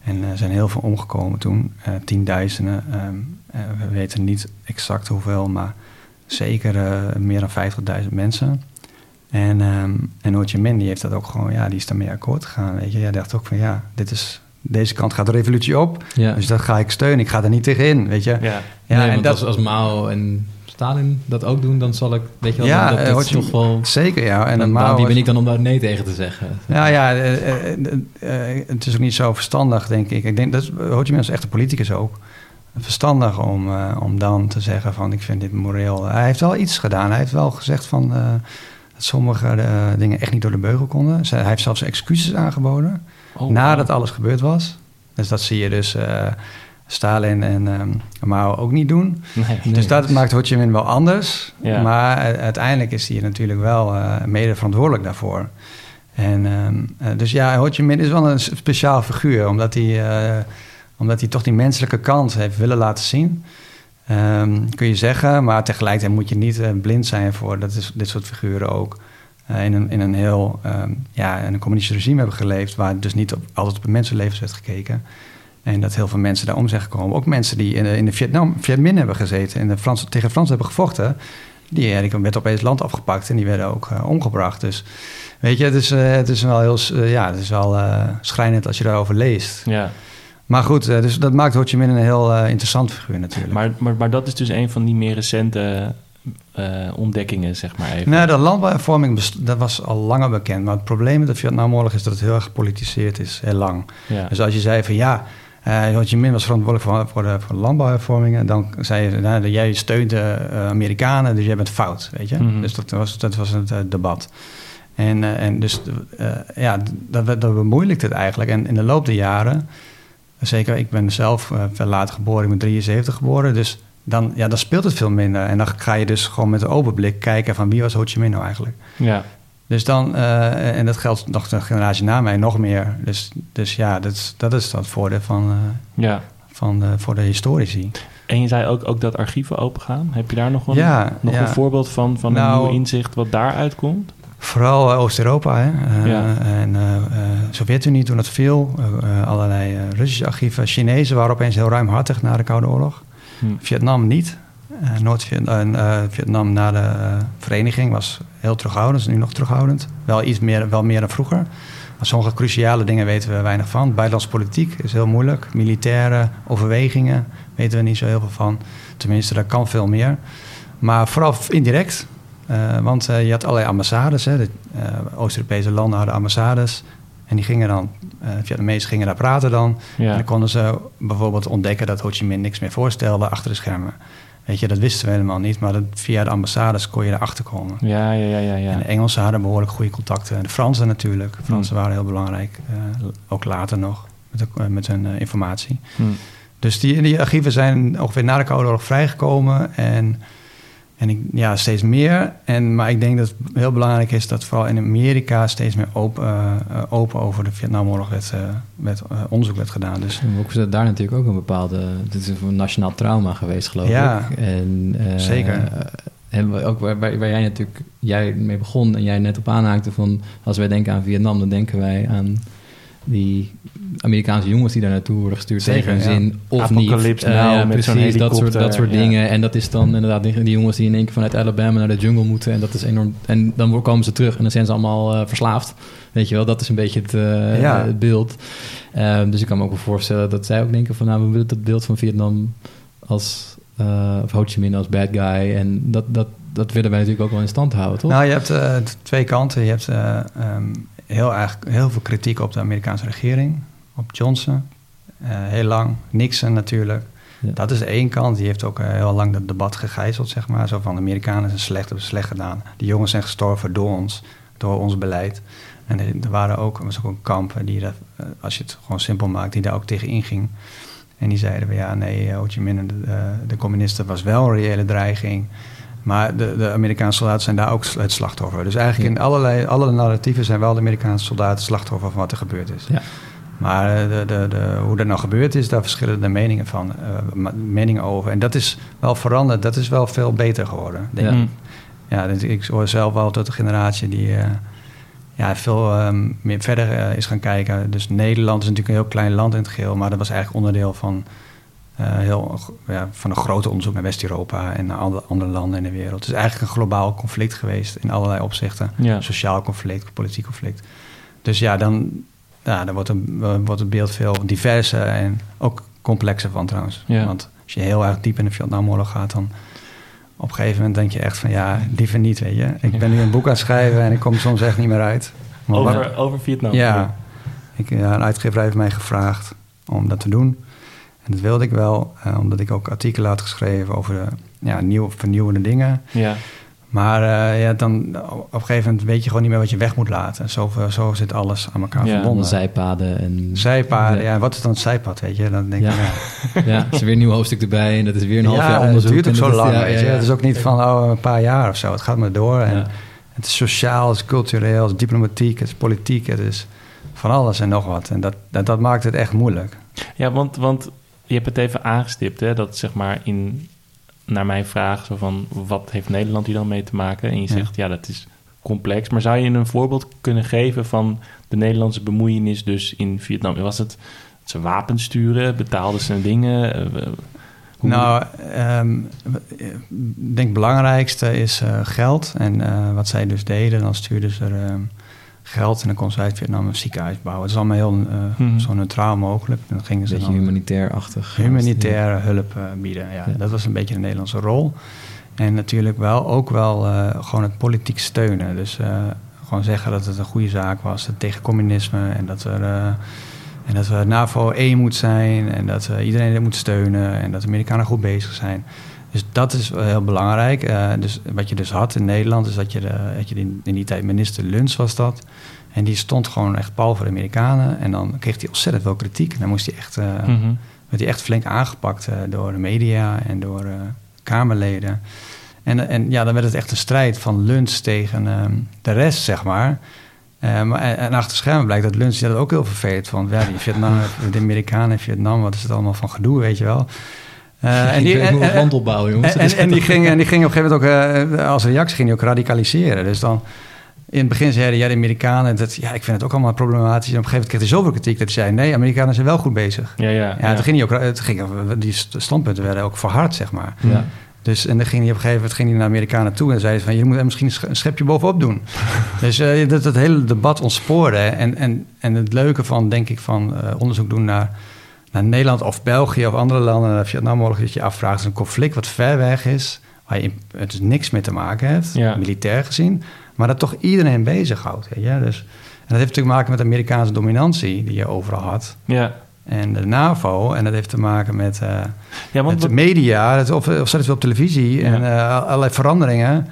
En er zijn heel veel omgekomen toen, uh, tienduizenden. Um, uh, we weten niet exact hoeveel, maar zeker uh, meer dan 50.000 mensen. En, ehm en Ho Chi Minh die heeft dat ook gewoon, ja, die is daarmee akkoord gegaan. Weet je, hij dacht ook van ja, dit is, deze kant gaat de revolutie op.
Ja.
Dus dat ga ik steunen. Ik ga er niet tegenin, weet je.
Ja.
Ja,
nee,
en dat,
als, als Mao en Stalin dat ook doen, dan zal ik, weet je wel,
Ja,
dat,
eh,
dat
Ho
is
Chi-
toch wel...
zeker, ja. En dan
dan, wie ben ik dan om daar nee tegen te zeggen?
Nou ja, eh, eh, het is ook niet zo verstandig, denk ik. Ik denk dat Ho Chi Minh is echt een politicus ook. Verstandig om, om dan te zeggen van ik vind dit moreel. Hij heeft wel iets gedaan. Hij heeft wel gezegd van dat sommige dingen echt niet door de beugel konden. Hij heeft zelfs excuses aangeboden
Oh,
nadat alles gebeurd was. Dus dat zie je dus Stalin en ehm Mao ook niet doen.
Nee.
Dus dat maakt Ho Chi Minh wel anders.
Ja.
Maar uiteindelijk is hij natuurlijk wel eh, mede verantwoordelijk daarvoor. En, ehm, eh, dus ja, Ho Chi Minh is wel een speciaal figuur, omdat hij, eh, omdat hij toch die menselijke kant heeft willen laten zien. Ehm, kun je zeggen, maar tegelijkertijd moet je niet blind zijn voor dat is, dit soort figuren ook. in, een, in een heel ja, in een communistisch regime hebben geleefd, waar dus niet op, altijd op het mensenlevens werd gekeken. En dat heel veel mensen daarom zijn gekomen. Ook mensen die in de, in de Vietnam, Viet Minh hebben gezeten en de Frans, tegen Frans hebben gevochten. Die, die werd opeens land afgepakt en die werden ook eh, omgebracht. Dus weet je, het is, eh, het is wel heel eh, ja, het is wel schrijnend als je daarover leest.
Ja,
Maar goed, dus dat maakt Ho Chi Minh een heel interessant figuur natuurlijk.
maar, maar, maar dat is dus een van die meer recente ontdekkingen, zeg maar even.
Nee, de landbouwhervorming dat was al langer bekend. Maar het probleem met de Vietnamoorlog is dat het heel erg gepolitiseerd is, heel lang.
Ja.
Dus als je zei van ja, eh Ho Chi Minh was verantwoordelijk voor, voor, de, voor de landbouwhervormingen, dan zei je, nou, jij steunt de eh, Amerikanen, dus jij bent fout, weet je.
Mhm.
Dus dat was, dat was het eh, debat. En, en dus ja, dat, dat bemoeilijkt het eigenlijk. En in de loop der jaren, zeker, ik ben zelf veel later geboren, ik ben 73 geboren, dus dan, ja, dan speelt het veel minder. En dan ga je dus gewoon met een open blik kijken van wie was Ho Chi Minh nou eigenlijk.
ja.
Dus dan, eh, en dat geldt nog de generatie na mij nog meer. Dus, dus ja, dat is, dat is dat voordeel van, eh,
ja.
van de, voor de historici.
En je zei ook, ook dat archieven opengaan. Heb je daar nog een,
Ja,
nog
ja.
een voorbeeld van, van
Nou-
een nieuw inzicht wat daaruit komt?
Vooral eh, Oost-Europa hè?
Ja.
en Sovjet-Unie toen eh, eh, allerlei Russische archieven. Chinezen waren opeens heel ruimhartig na de Koude Oorlog.
Hm.
Vietnam niet. Eh, Noord-Vietnam eh, Vietnam na de eh, vereniging was heel terughoudend. Is nu nog terughoudend. Wel iets meer, wel meer dan vroeger. Maar sommige cruciale dingen weten we weinig van. Buitenlandse politiek is heel moeilijk. Militaire overwegingen weten we niet zo heel veel van. Tenminste, daar kan veel meer. Maar vooral indirect. Eh, want eh, je had allerlei ambassades. Hè. De eh, Oost-Europese landen hadden ambassades. En die gingen dan, eh Vietnamezen gingen daar praten dan. En dan konden ze bijvoorbeeld ontdekken dat Ho Chi Minh niks meer voorstelde achter de schermen. Weet je, dat wisten we helemaal niet, maar dat, via de ambassades kon je erachter komen.
Ja, ja, ja, ja. ja.
En de Engelsen hadden behoorlijk goede contacten. En de Fransen natuurlijk. De Fransen waren heel belangrijk, eh, ook later nog, met, de- eh, met hun eh, informatie.
Hm.
Dus die, die archieven zijn ongeveer na de Koude Oorlog vrijgekomen. En, en ik, ja, steeds meer. En, maar ik denk dat het heel belangrijk is dat vooral in Amerika steeds meer open, eh, eh, open over de Vietnamoorlog werd, eh, werd, onderzoek werd gedaan. Dus
ook is daar natuurlijk ook een bepaalde... Het is een nationaal trauma geweest, geloof
Ja,
ik. En,
zeker.
En ook waar jij natuurlijk jij mee begon en jij net op aanhaakte van... als wij denken aan Vietnam, dan denken wij aan die Amerikaanse jongens die daar naartoe worden gestuurd
Zeker,
tegen hun
ja.
zin of niet.
Apocalypse
Eh,
Now
ja, precies, dat soort, dat soort dingen. En dat is dan inderdaad die, die jongens die in één keer vanuit Alabama naar de jungle moeten. En dat is enorm. En dan komen ze terug en dan zijn ze allemaal eh, verslaafd. Weet je wel, dat is een beetje het, eh, het beeld. Ehm, dus ik kan me ook wel voorstellen dat zij ook denken van... nou, we willen dat beeld van Vietnam als... eh, of Ho Chi Minh als bad guy. En dat, dat, dat willen wij natuurlijk ook wel in stand houden, toch?
Nou, je hebt twee kanten. Je hebt eh, ehm, heel, erg, heel veel kritiek op de Amerikaanse regering, op Johnson. Eh, heel lang. Nixon natuurlijk.
Ja.
Dat is één kant. Die heeft ook eh, heel lang dat debat gegijzeld, zeg maar. Zo van, de Amerikanen zijn slecht, hebben slecht gedaan. Die jongens zijn gestorven door ons, door ons beleid. En er waren ook, was ook een kamp die, eh, als je het gewoon simpel maakt, die daar ook tegen inging. En die zeiden van ja, nee, Ho Chi Minh en de, de communisten was wel een reële dreiging. Maar de, de Amerikaanse soldaten zijn daar ook het slachtoffer. Dus eigenlijk in allerlei, alle narratieven zijn wel de Amerikaanse soldaten slachtoffer van wat er gebeurd is.
Ja.
Maar de, de, de, hoe dat nou gebeurd is, daar verschillen de meningen van, eh, meningen over. En dat is wel veranderd, dat is wel veel beter geworden. Denk
Ja.
ik. Ja, dus ik hoor zelf wel tot de generatie die eh, ja, veel ehm, meer verder eh, is gaan kijken. Dus Nederland is natuurlijk een heel klein land in het geheel, maar dat was eigenlijk onderdeel van heel, ja, van een groot onderzoek naar West-Europa en naar andere, andere landen in de wereld. Het is eigenlijk een globaal conflict geweest in allerlei opzichten.
Ja.
Sociaal conflict, politiek conflict. Dus ja, dan, ja, dan wordt, een, wordt het beeld veel diverser en ook complexer van trouwens.
Ja.
Want als je heel erg diep in de Vietnamoorlog gaat, dan op een gegeven moment denk je echt van ja, liever niet, weet je. Ik ben nu een boek aan het schrijven en ik kom soms echt niet meer uit. Maar wat-
Over, over Vietnam.
ja, ik, ja, een uitgever heeft mij gevraagd om dat te doen. En dat wilde ik wel, eh, omdat ik ook artikelen had geschreven over eh, ja, nieuw, vernieuwende dingen.
Ja.
Maar eh, ja, dan op een gegeven moment weet je gewoon niet meer wat je weg moet laten. Zo, zo zit alles aan elkaar
Ja,
verbonden.
zijpaden en...
Zijpaden, ja, wat is dan het zijpad, weet je? Dan denk
Ja.
je, ja,
Ja, *laughs* er is weer een nieuw hoofdstuk erbij en dat is weer een half
ja,
jaar
het
onderzoek.
duurt ook
en
zo
is-
lang,
ja,
weet
ja,
je.
ja.
Het is ook niet van oh, een paar jaar of zo. Het gaat maar door. En
Ja.
Het is sociaal, het is cultureel, het is diplomatiek, het is politiek. Het is van alles en nog wat. En dat, dat, dat maakt het echt moeilijk.
Ja, want, want je hebt het even aangestipt, hè, dat zeg maar in, naar mijn vraag, zo van wat heeft Nederland hier dan mee te maken? En je zegt, ja, dat is complex. Maar zou je een voorbeeld kunnen geven van de Nederlandse bemoeienis dus in Vietnam? Was het dat ze wapens sturen? Betaalden ze dingen? Eh, hoe-
Nou, ehm, ik denk het belangrijkste is eh, geld. En eh, wat zij dus deden, dan stuurden ze er ehm, geld en dan kon zij uit Vietnam een ziekenhuis bouwen. Het is allemaal heel eh,
Mhm.
zo neutraal mogelijk. Dan gingen ze
Beetje
dan
humanitair-achtig.
humanitaire hulp eh, bieden. Ja,
Ja.
Dat was een beetje de Nederlandse rol. En natuurlijk wel ook wel eh, gewoon het politiek steunen. Dus eh, gewoon zeggen dat het een goede zaak was dat tegen communisme en dat er. eh, en dat we NAVO 1 moet zijn en dat we iedereen dit moet steunen en dat de Amerikanen goed bezig zijn. Dus dat is heel belangrijk. Eh, dus wat je dus had in Nederland, is dat je, de, dat je in, in die tijd minister Luns was dat. En die stond gewoon echt pal voor de Amerikanen. En dan kreeg hij ontzettend veel kritiek. En dan moest hij echt, eh,
Mhm.
werd hij echt flink aangepakt eh, door de media en door eh, Kamerleden. En, en ja, dan werd het echt een strijd van Luns tegen ehm, de rest, zeg maar. Eh, en, en achter de schermen blijkt dat Luns dat ook heel vervelend vond. Ja, die Vietnam, *laughs* de Amerikanen in Vietnam, wat is het allemaal van gedoe, weet je wel. Eh, *laughs*
en die, land opbouwen, jongens.
en, en, en die ging, en die ging op een gegeven moment ook, eh, als reactie ging die ook radicaliseren. Dus dan, in het begin zeiden ja, de Amerikanen, dat, ja, ik vind het ook allemaal problematisch. En op een gegeven moment kreeg hij zoveel kritiek dat hij zei, nee, Amerikanen zijn wel goed bezig.
Ja, ja.
Ja, toen ging hij ook, het ging, die standpunten werden ook verhard, zeg maar.
ja.
Dus en dan ging hij op een gegeven moment ging hij naar de Amerikanen toe en zei van je moet er misschien een sch- een schepje bovenop doen. *laughs* dus eh, dat het hele debat ontspoorde. En, en, en het leuke van, denk ik, van eh, onderzoek doen naar, naar Nederland of België of andere landen, naar Vietnamoorlog, dat je je afvraagt, is een conflict wat ver weg is, waar je het dus niks mee te maken hebt,
Ja.
militair gezien, maar dat toch iedereen bezighoudt. Weet je? Dus, en dat heeft natuurlijk te maken met de Amerikaanse dominantie die je overal had.
ja.
En de NAVO, en dat heeft te maken met eh,
ja want
de media, het- of, of op televisie
Ja.
en eh, allerlei veranderingen.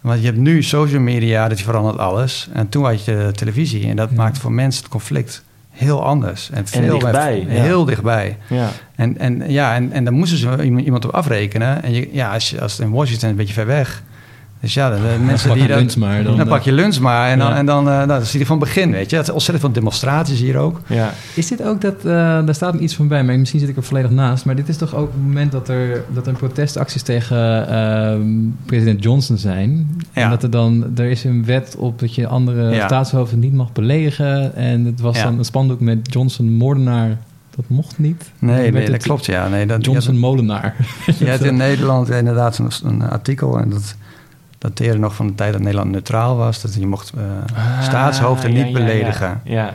Want je hebt nu social media, dat verandert alles. En toen had je televisie en dat maakt voor mensen het conflict heel anders. En, veel
dichtbij,
met-
ja.
Heel dichtbij.
ja.
En, en, ja, en, en daar moesten ze iemand iemand op afrekenen. En je, ja, als, je, als het in Washington een beetje ver weg. Dus ja, de, de mensen die dan,
lunch maar, dan,
dan, pak je lunch maar. En dan,
Ja.
en dan eh, nou, dat is die van begin, weet je. Het is ontzettend veel demonstraties hier ook.
ja.
Is dit ook dat, eh, daar staat me iets van bij, maar misschien zit ik er volledig naast. Maar dit is toch ook het moment dat er, dat er protestacties tegen ehm, president Johnson zijn.
Ja.
En dat er dan, er is een wet op dat je andere
Ja.
staatshoofden niet mag beledigen. En het was
Ja.
dan een spandoek met Johnson moordenaar. Dat mocht niet.
Nee, nee dat
het
klopt, ja. Nee, dat,
Johnson molenaar. *laughs*
Je hebt in Nederland inderdaad een, een artikel en dat dateerde nog van de tijd dat Nederland neutraal was. Dat je mocht eh, staatshoofden niet
ja,
beledigen.
Ja.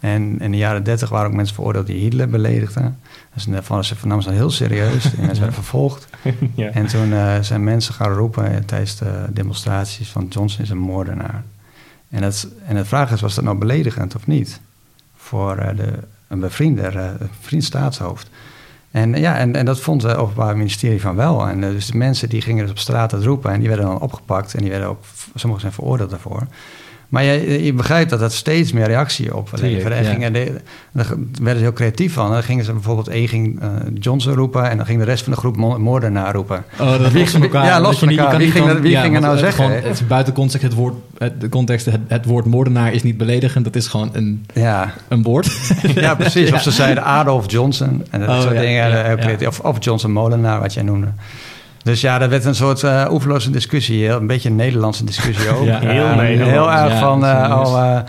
En in de jaren dertig waren ook mensen veroordeeld die Hitler beledigden. Dus daarvan ze namen ze dat heel serieus. *laughs* Die mensen werden vervolgd. *laughs*
ja.
En toen eh, zijn mensen gaan roepen eh, tijdens de demonstraties van Johnson is een moordenaar. En, dat, en de vraag is, was dat nou beledigend of niet? Voor de, een bevriende, een bevriend staatshoofd. En, ja, en, en dat vond het Openbaar Ministerie van wel. En eh, dus de mensen die gingen dus op straat dat roepen... en die werden dan opgepakt en die werden ook... sommigen zijn veroordeeld daarvoor. Maar je, je begrijpt dat dat steeds meer reactie op leverde. En
ja.
gingen de, daar werden ze heel creatief van. Dan gingen ze bijvoorbeeld één ging eh, Johnson roepen... en dan ging de rest van de groep mo- moordenaar roepen.
Oh, dat los van elkaar.
ja, los van elkaar. Wie ging er- wie ging er nou
het-
zeggen,
gewoon-? Het is buiten context, het woord, het, de context, het, het woord moordenaar is niet beledigend. Dat is gewoon een,
Ja,
een woord.
ja precies. *laughs* Of ze zeiden Adolf Johnson en dat
Oh,
soort dingen.
ja,
eh. Of, of Johnson Molenaar, wat jij noemde. Dus ja, dat werd een soort eh oeverloze discussie. Een beetje een Nederlandse discussie ook. *laughs*
Ja,
heel Nederlands.
Heel erg
Ja,
van, oh, eh,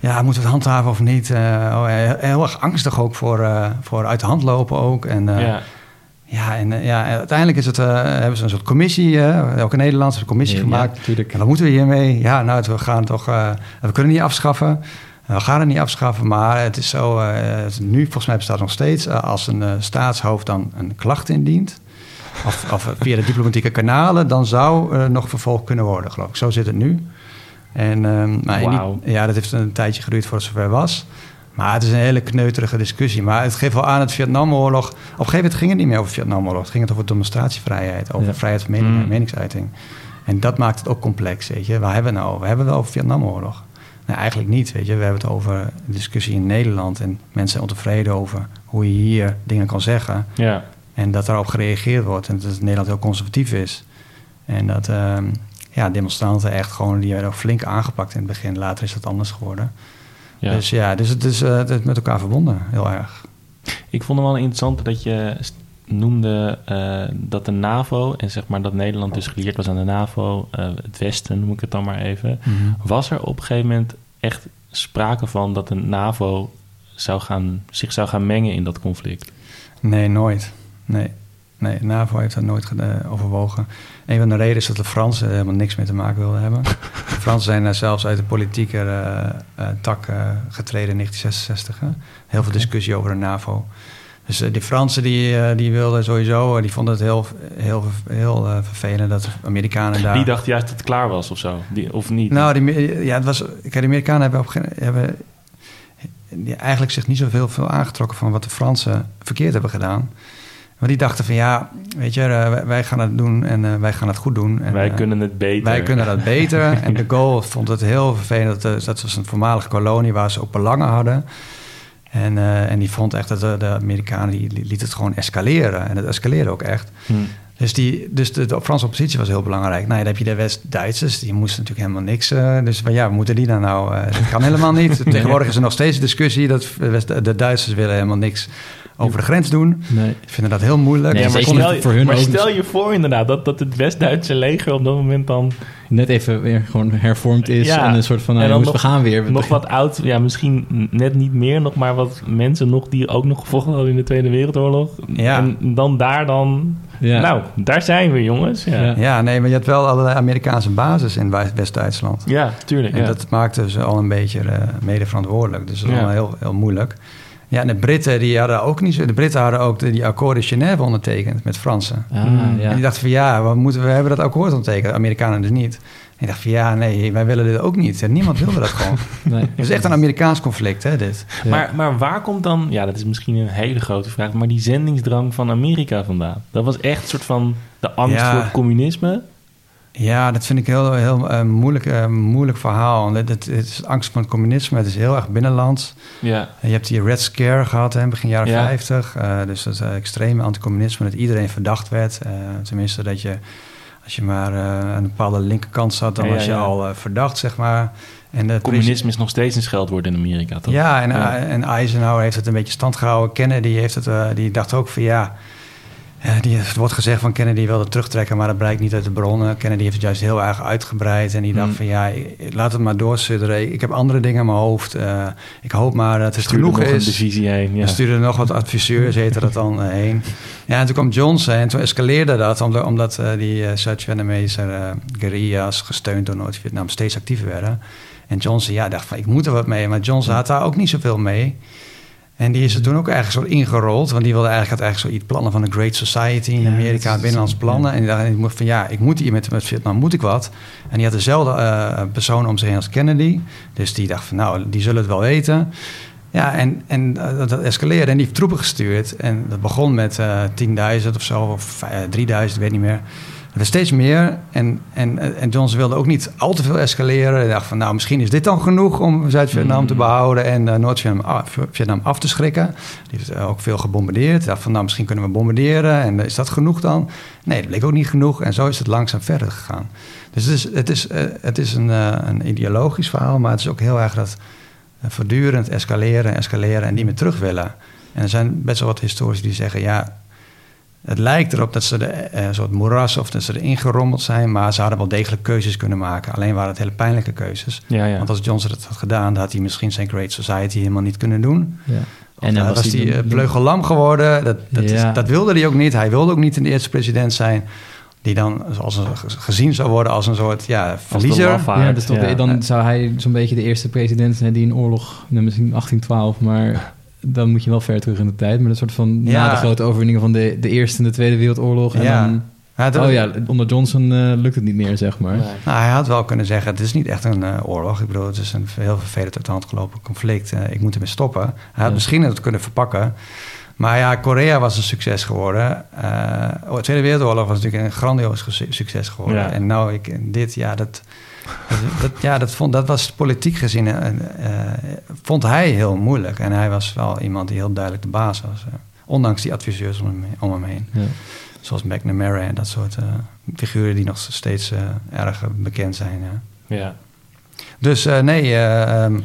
ja, moeten we het handhaven of niet? Oh, heel erg angstig ook voor, voor uit de hand lopen ook. En,
ja.
Ja, en ja, uiteindelijk is het, hebben ze een soort commissie, ook een Nederlandse commissie
Ja,
gemaakt.
natuurlijk.
En wat moeten we hiermee? Ja, nou, we gaan toch, we kunnen het niet afschaffen. We gaan het niet afschaffen, maar het is zo, het nu volgens mij bestaat het nog steeds, als een staatshoofd dan een klacht indient, of, of via de diplomatieke kanalen, dan zou er nog vervolgd kunnen worden, geloof ik. Zo zit het nu. En, ehm, maar in die-
Wauw.
ja, dat heeft een tijdje geduurd voordat het zover was. Maar het is een hele kneuterige discussie. Maar het geeft wel aan het Vietnamoorlog. Op een gegeven moment ging het niet meer over Vietnamoorlog. Het ging het over demonstratievrijheid, over
Ja.
vrijheid van mening
Mm.
en meningsuiting. En dat maakt het ook complex, weet je. Waar hebben we het nou over? We hebben het over Vietnamoorlog. Nee, eigenlijk niet, weet je. We hebben het over een discussie in Nederland. En mensen zijn ontevreden over hoe je hier dingen kan zeggen.
Ja.
En dat daarop gereageerd wordt. En dat Nederland heel conservatief is. En dat ehm, ja, demonstranten echt gewoon... die werden ook flink aangepakt in het begin. Later is dat anders geworden.
ja.
Dus ja, dus het is, eh, het is met elkaar verbonden, heel erg.
Ik vond het wel interessant dat je noemde eh, dat de NAVO, en zeg maar dat Nederland dus geleerd was aan de NAVO, eh, het Westen noem ik het dan maar even. Was er op een gegeven moment echt sprake van dat de NAVO zou gaan, zich zou gaan mengen in dat conflict?
Nee, nooit. Nee. Nee, de NAVO heeft dat nooit overwogen. Een van de redenen is dat de Fransen er helemaal niks mee te maken wilden hebben. *laughs* De Fransen zijn er zelfs uit de politieke eh, eh, tak eh, getreden in 1966. Hè. Heel veel discussie over de NAVO. Dus eh, die Fransen die, die wilden sowieso, die vonden het heel, heel, heel vervelend dat de Amerikanen daar...
Die dacht juist dat het klaar was of zo, die, of niet?
Nou, die, ja, het was, kijk, de Amerikanen hebben, op, hebben die eigenlijk zich niet zoveel veel aangetrokken van wat de Fransen verkeerd hebben gedaan. Maar die dachten van ja, weet je, eh, wij, gaan het doen en eh, wij gaan het goed doen. En,
wij
eh,
kunnen het beter.
wij kunnen dat beter. *laughs* en de Gaulle vond het heel vervelend. Dat, dat was een voormalige kolonie waar ze ook belangen hadden. En, en die vond echt dat de, de Amerikanen die, liet het gewoon escaleren. En het escaleerde ook echt.
Hm.
Dus, die, dus de, de Franse oppositie was heel belangrijk. Nou, ja, dan heb je de West-Duitsers, die moesten natuurlijk helemaal niks. dus van, ja, moeten die dan nou? eh, dat kan helemaal niet. *laughs* Tegenwoordig is er nog steeds discussie dat de West- de Duitsers willen helemaal niks over de grens doen.
Nee.
Die vinden dat heel moeilijk.
Nee,
Ja, maar stel, je,
voor hun
maar
ook-
stel je voor inderdaad dat, dat het West-Duitse leger op dat moment dan
Net even weer gewoon hervormd is
Ja.
en een soort van, nou, jongens, we
nog-
gaan weer.
nog wat *laughs* oud, ja misschien net niet meer, nog maar wat mensen nog die ook nog gevochten hadden in de Tweede Wereldoorlog.
Ja.
En dan daar dan,
Ja.
nou, daar zijn we jongens. Ja,
Ja.
ja.
Ja, nee, maar je hebt wel allerlei Amerikaanse basis in West- West-Duitsland.
tuurlijk.
En
Ja.
dat maakte ze al een beetje eh, mede verantwoordelijk. Dus dat is
Ja.
allemaal heel, heel moeilijk. Ja, en de Britten, die hadden ook niet zo... De Britten hadden ook de, die akkoorden Genève ondertekend met Fransen.
Ah,
Mm.
ja.
En die dachten van ja, we, moeten, we hebben dat akkoord ondertekend. De Amerikanen dus niet. En ik dacht van ja, nee, wij willen dit ook niet. En niemand wilde dat gewoon. *laughs*
Nee.
Het is echt een Amerikaans conflict, hè, dit.
Ja.
Maar, maar waar komt dan, ja dat is misschien een hele grote vraag, maar die zendingsdrang van Amerika vandaan? Dat was echt een soort van de angst
Ja.
voor het communisme.
Ja, dat vind ik heel, heel eh, moeilijk, eh, moeilijk verhaal. Het, het, het is angst voor het communisme. Het is heel erg binnenlands.
Ja,
Je hebt die Red Scare gehad, hè, begin jaren
Ja.
50. Eh, dus dat extreme anticommunisme, dat iedereen verdacht werd. Tenminste, dat je, als je maar aan een bepaalde linkerkant zat, dan
Ja,
was je al verdacht, zeg maar. En de
communisme is nog steeds een scheldwoord in Amerika, toch?
Ja, en,
Ja.
en Eisenhower heeft het een beetje stand gehouden. Kennedy heeft het, die dacht ook van ja. Die, het wordt gezegd van Kennedy wilde terugtrekken, maar dat blijkt niet uit de bronnen. Kennedy heeft het juist heel erg uitgebreid. En die dacht
Hmm.
van ja, laat het maar doorsudderen. Ik heb andere dingen in mijn hoofd. Eh, ik hoop maar dat het
Stuurde
genoeg
nog een
is.
divisie heen. Ja.
Er stuurden nog wat adviseurs, heette dat dan, eh, heen. Ja, en toen kwam Johnson en toen escaleerde dat... omdat, omdat eh, die uh, Zuid-Vietnamese eh, guerrilla's, gesteund door Noord-Vietnam... steeds actiever werden. En Johnson, ja, dacht van, ik moet er wat mee. Maar Johnson had daar ook niet zoveel mee. En die is er toen ook eigenlijk zo ingerold. Want die wilde eigenlijk, had eigenlijk zoiets plannen van de Great Society in
Ja,
Amerika,
is-
binnenlands plannen. En die dacht ik van ja, ik moet hier met, met Vietnam, moet ik wat. En die had dezelfde eh, persoon om zich heen als Kennedy. Dus die dacht van nou, die zullen het wel weten. Ja, en, en eh, dat, escaleerde en die heeft troepen gestuurd. En dat begon met eh 10.000 of zo, of eh, 3000, ik weet niet meer. Er werd steeds meer. En, en, en Johnson wilde ook niet al te veel escaleren. Hij dacht van, nou, misschien is dit dan genoeg om Zuid-Vietnam te behouden en eh, Noord-Vietnam af, Vietnam af te schrikken. Die heeft eh, ook veel gebombardeerd. Hij dacht van, nou, misschien kunnen we bombarderen. En eh, is dat genoeg dan? Nee, dat bleek ook niet genoeg. En zo is het langzaam verder gegaan. Dus het is, het is, het is een, een ideologisch verhaal, maar het is ook heel erg dat voortdurend escaleren, escaleren en niet meer terug willen. En er zijn best wel wat historici die zeggen, ja, het lijkt erop dat ze de, eh, een soort moeras of dat ze erin gerommeld zijn, maar ze hadden wel degelijk keuzes kunnen maken. Alleen waren het hele pijnlijke keuzes.
Ja, ja.
Want als Johnson het had gedaan, dan had hij misschien zijn Great Society helemaal niet kunnen doen.
Ja.
En
dan
was
hij
uh, vleugellam geworden. Dat, dat,
Ja.
is, dat wilde hij ook niet. Hij wilde ook niet de eerste president zijn... die dan als een, gezien zou worden als een soort ja, verliezer.
ja, dus
ja.
dan zou hij zo'n beetje de eerste president zijn die een oorlog, nou, misschien 1812, maar *laughs* dan moet je wel ver terug in de tijd. Maar een soort van
Ja.
na de grote overwinningen van de, de Eerste en de Tweede Wereldoorlog. En
Ja.
dan,
Ja, dat-
oh ja, onder Johnson eh, lukt het niet meer, zeg maar.
Nee.
Nou, hij had wel kunnen zeggen, het is niet echt een eh, oorlog. Ik bedoel, het is een heel vervelend uit de hand gelopen conflict. Eh, ik moet ermee stoppen. Hij had
Ja.
misschien het kunnen verpakken. Maar ja, Korea was een succes geworden. Eh, de Tweede Wereldoorlog was natuurlijk een grandioos succes geworden.
Ja.
En nou, ik, dit, ja, dat, dat, ja, dat, vond, dat was politiek gezien, eh, eh, vond hij heel moeilijk. En hij was wel iemand die heel duidelijk de baas was. eh, ondanks die adviseurs om hem, om hem heen.
Ja.
Zoals McNamara en dat soort figuren die nog steeds erg bekend zijn. Ja.
Ja.
Dus nee, eh, ehm,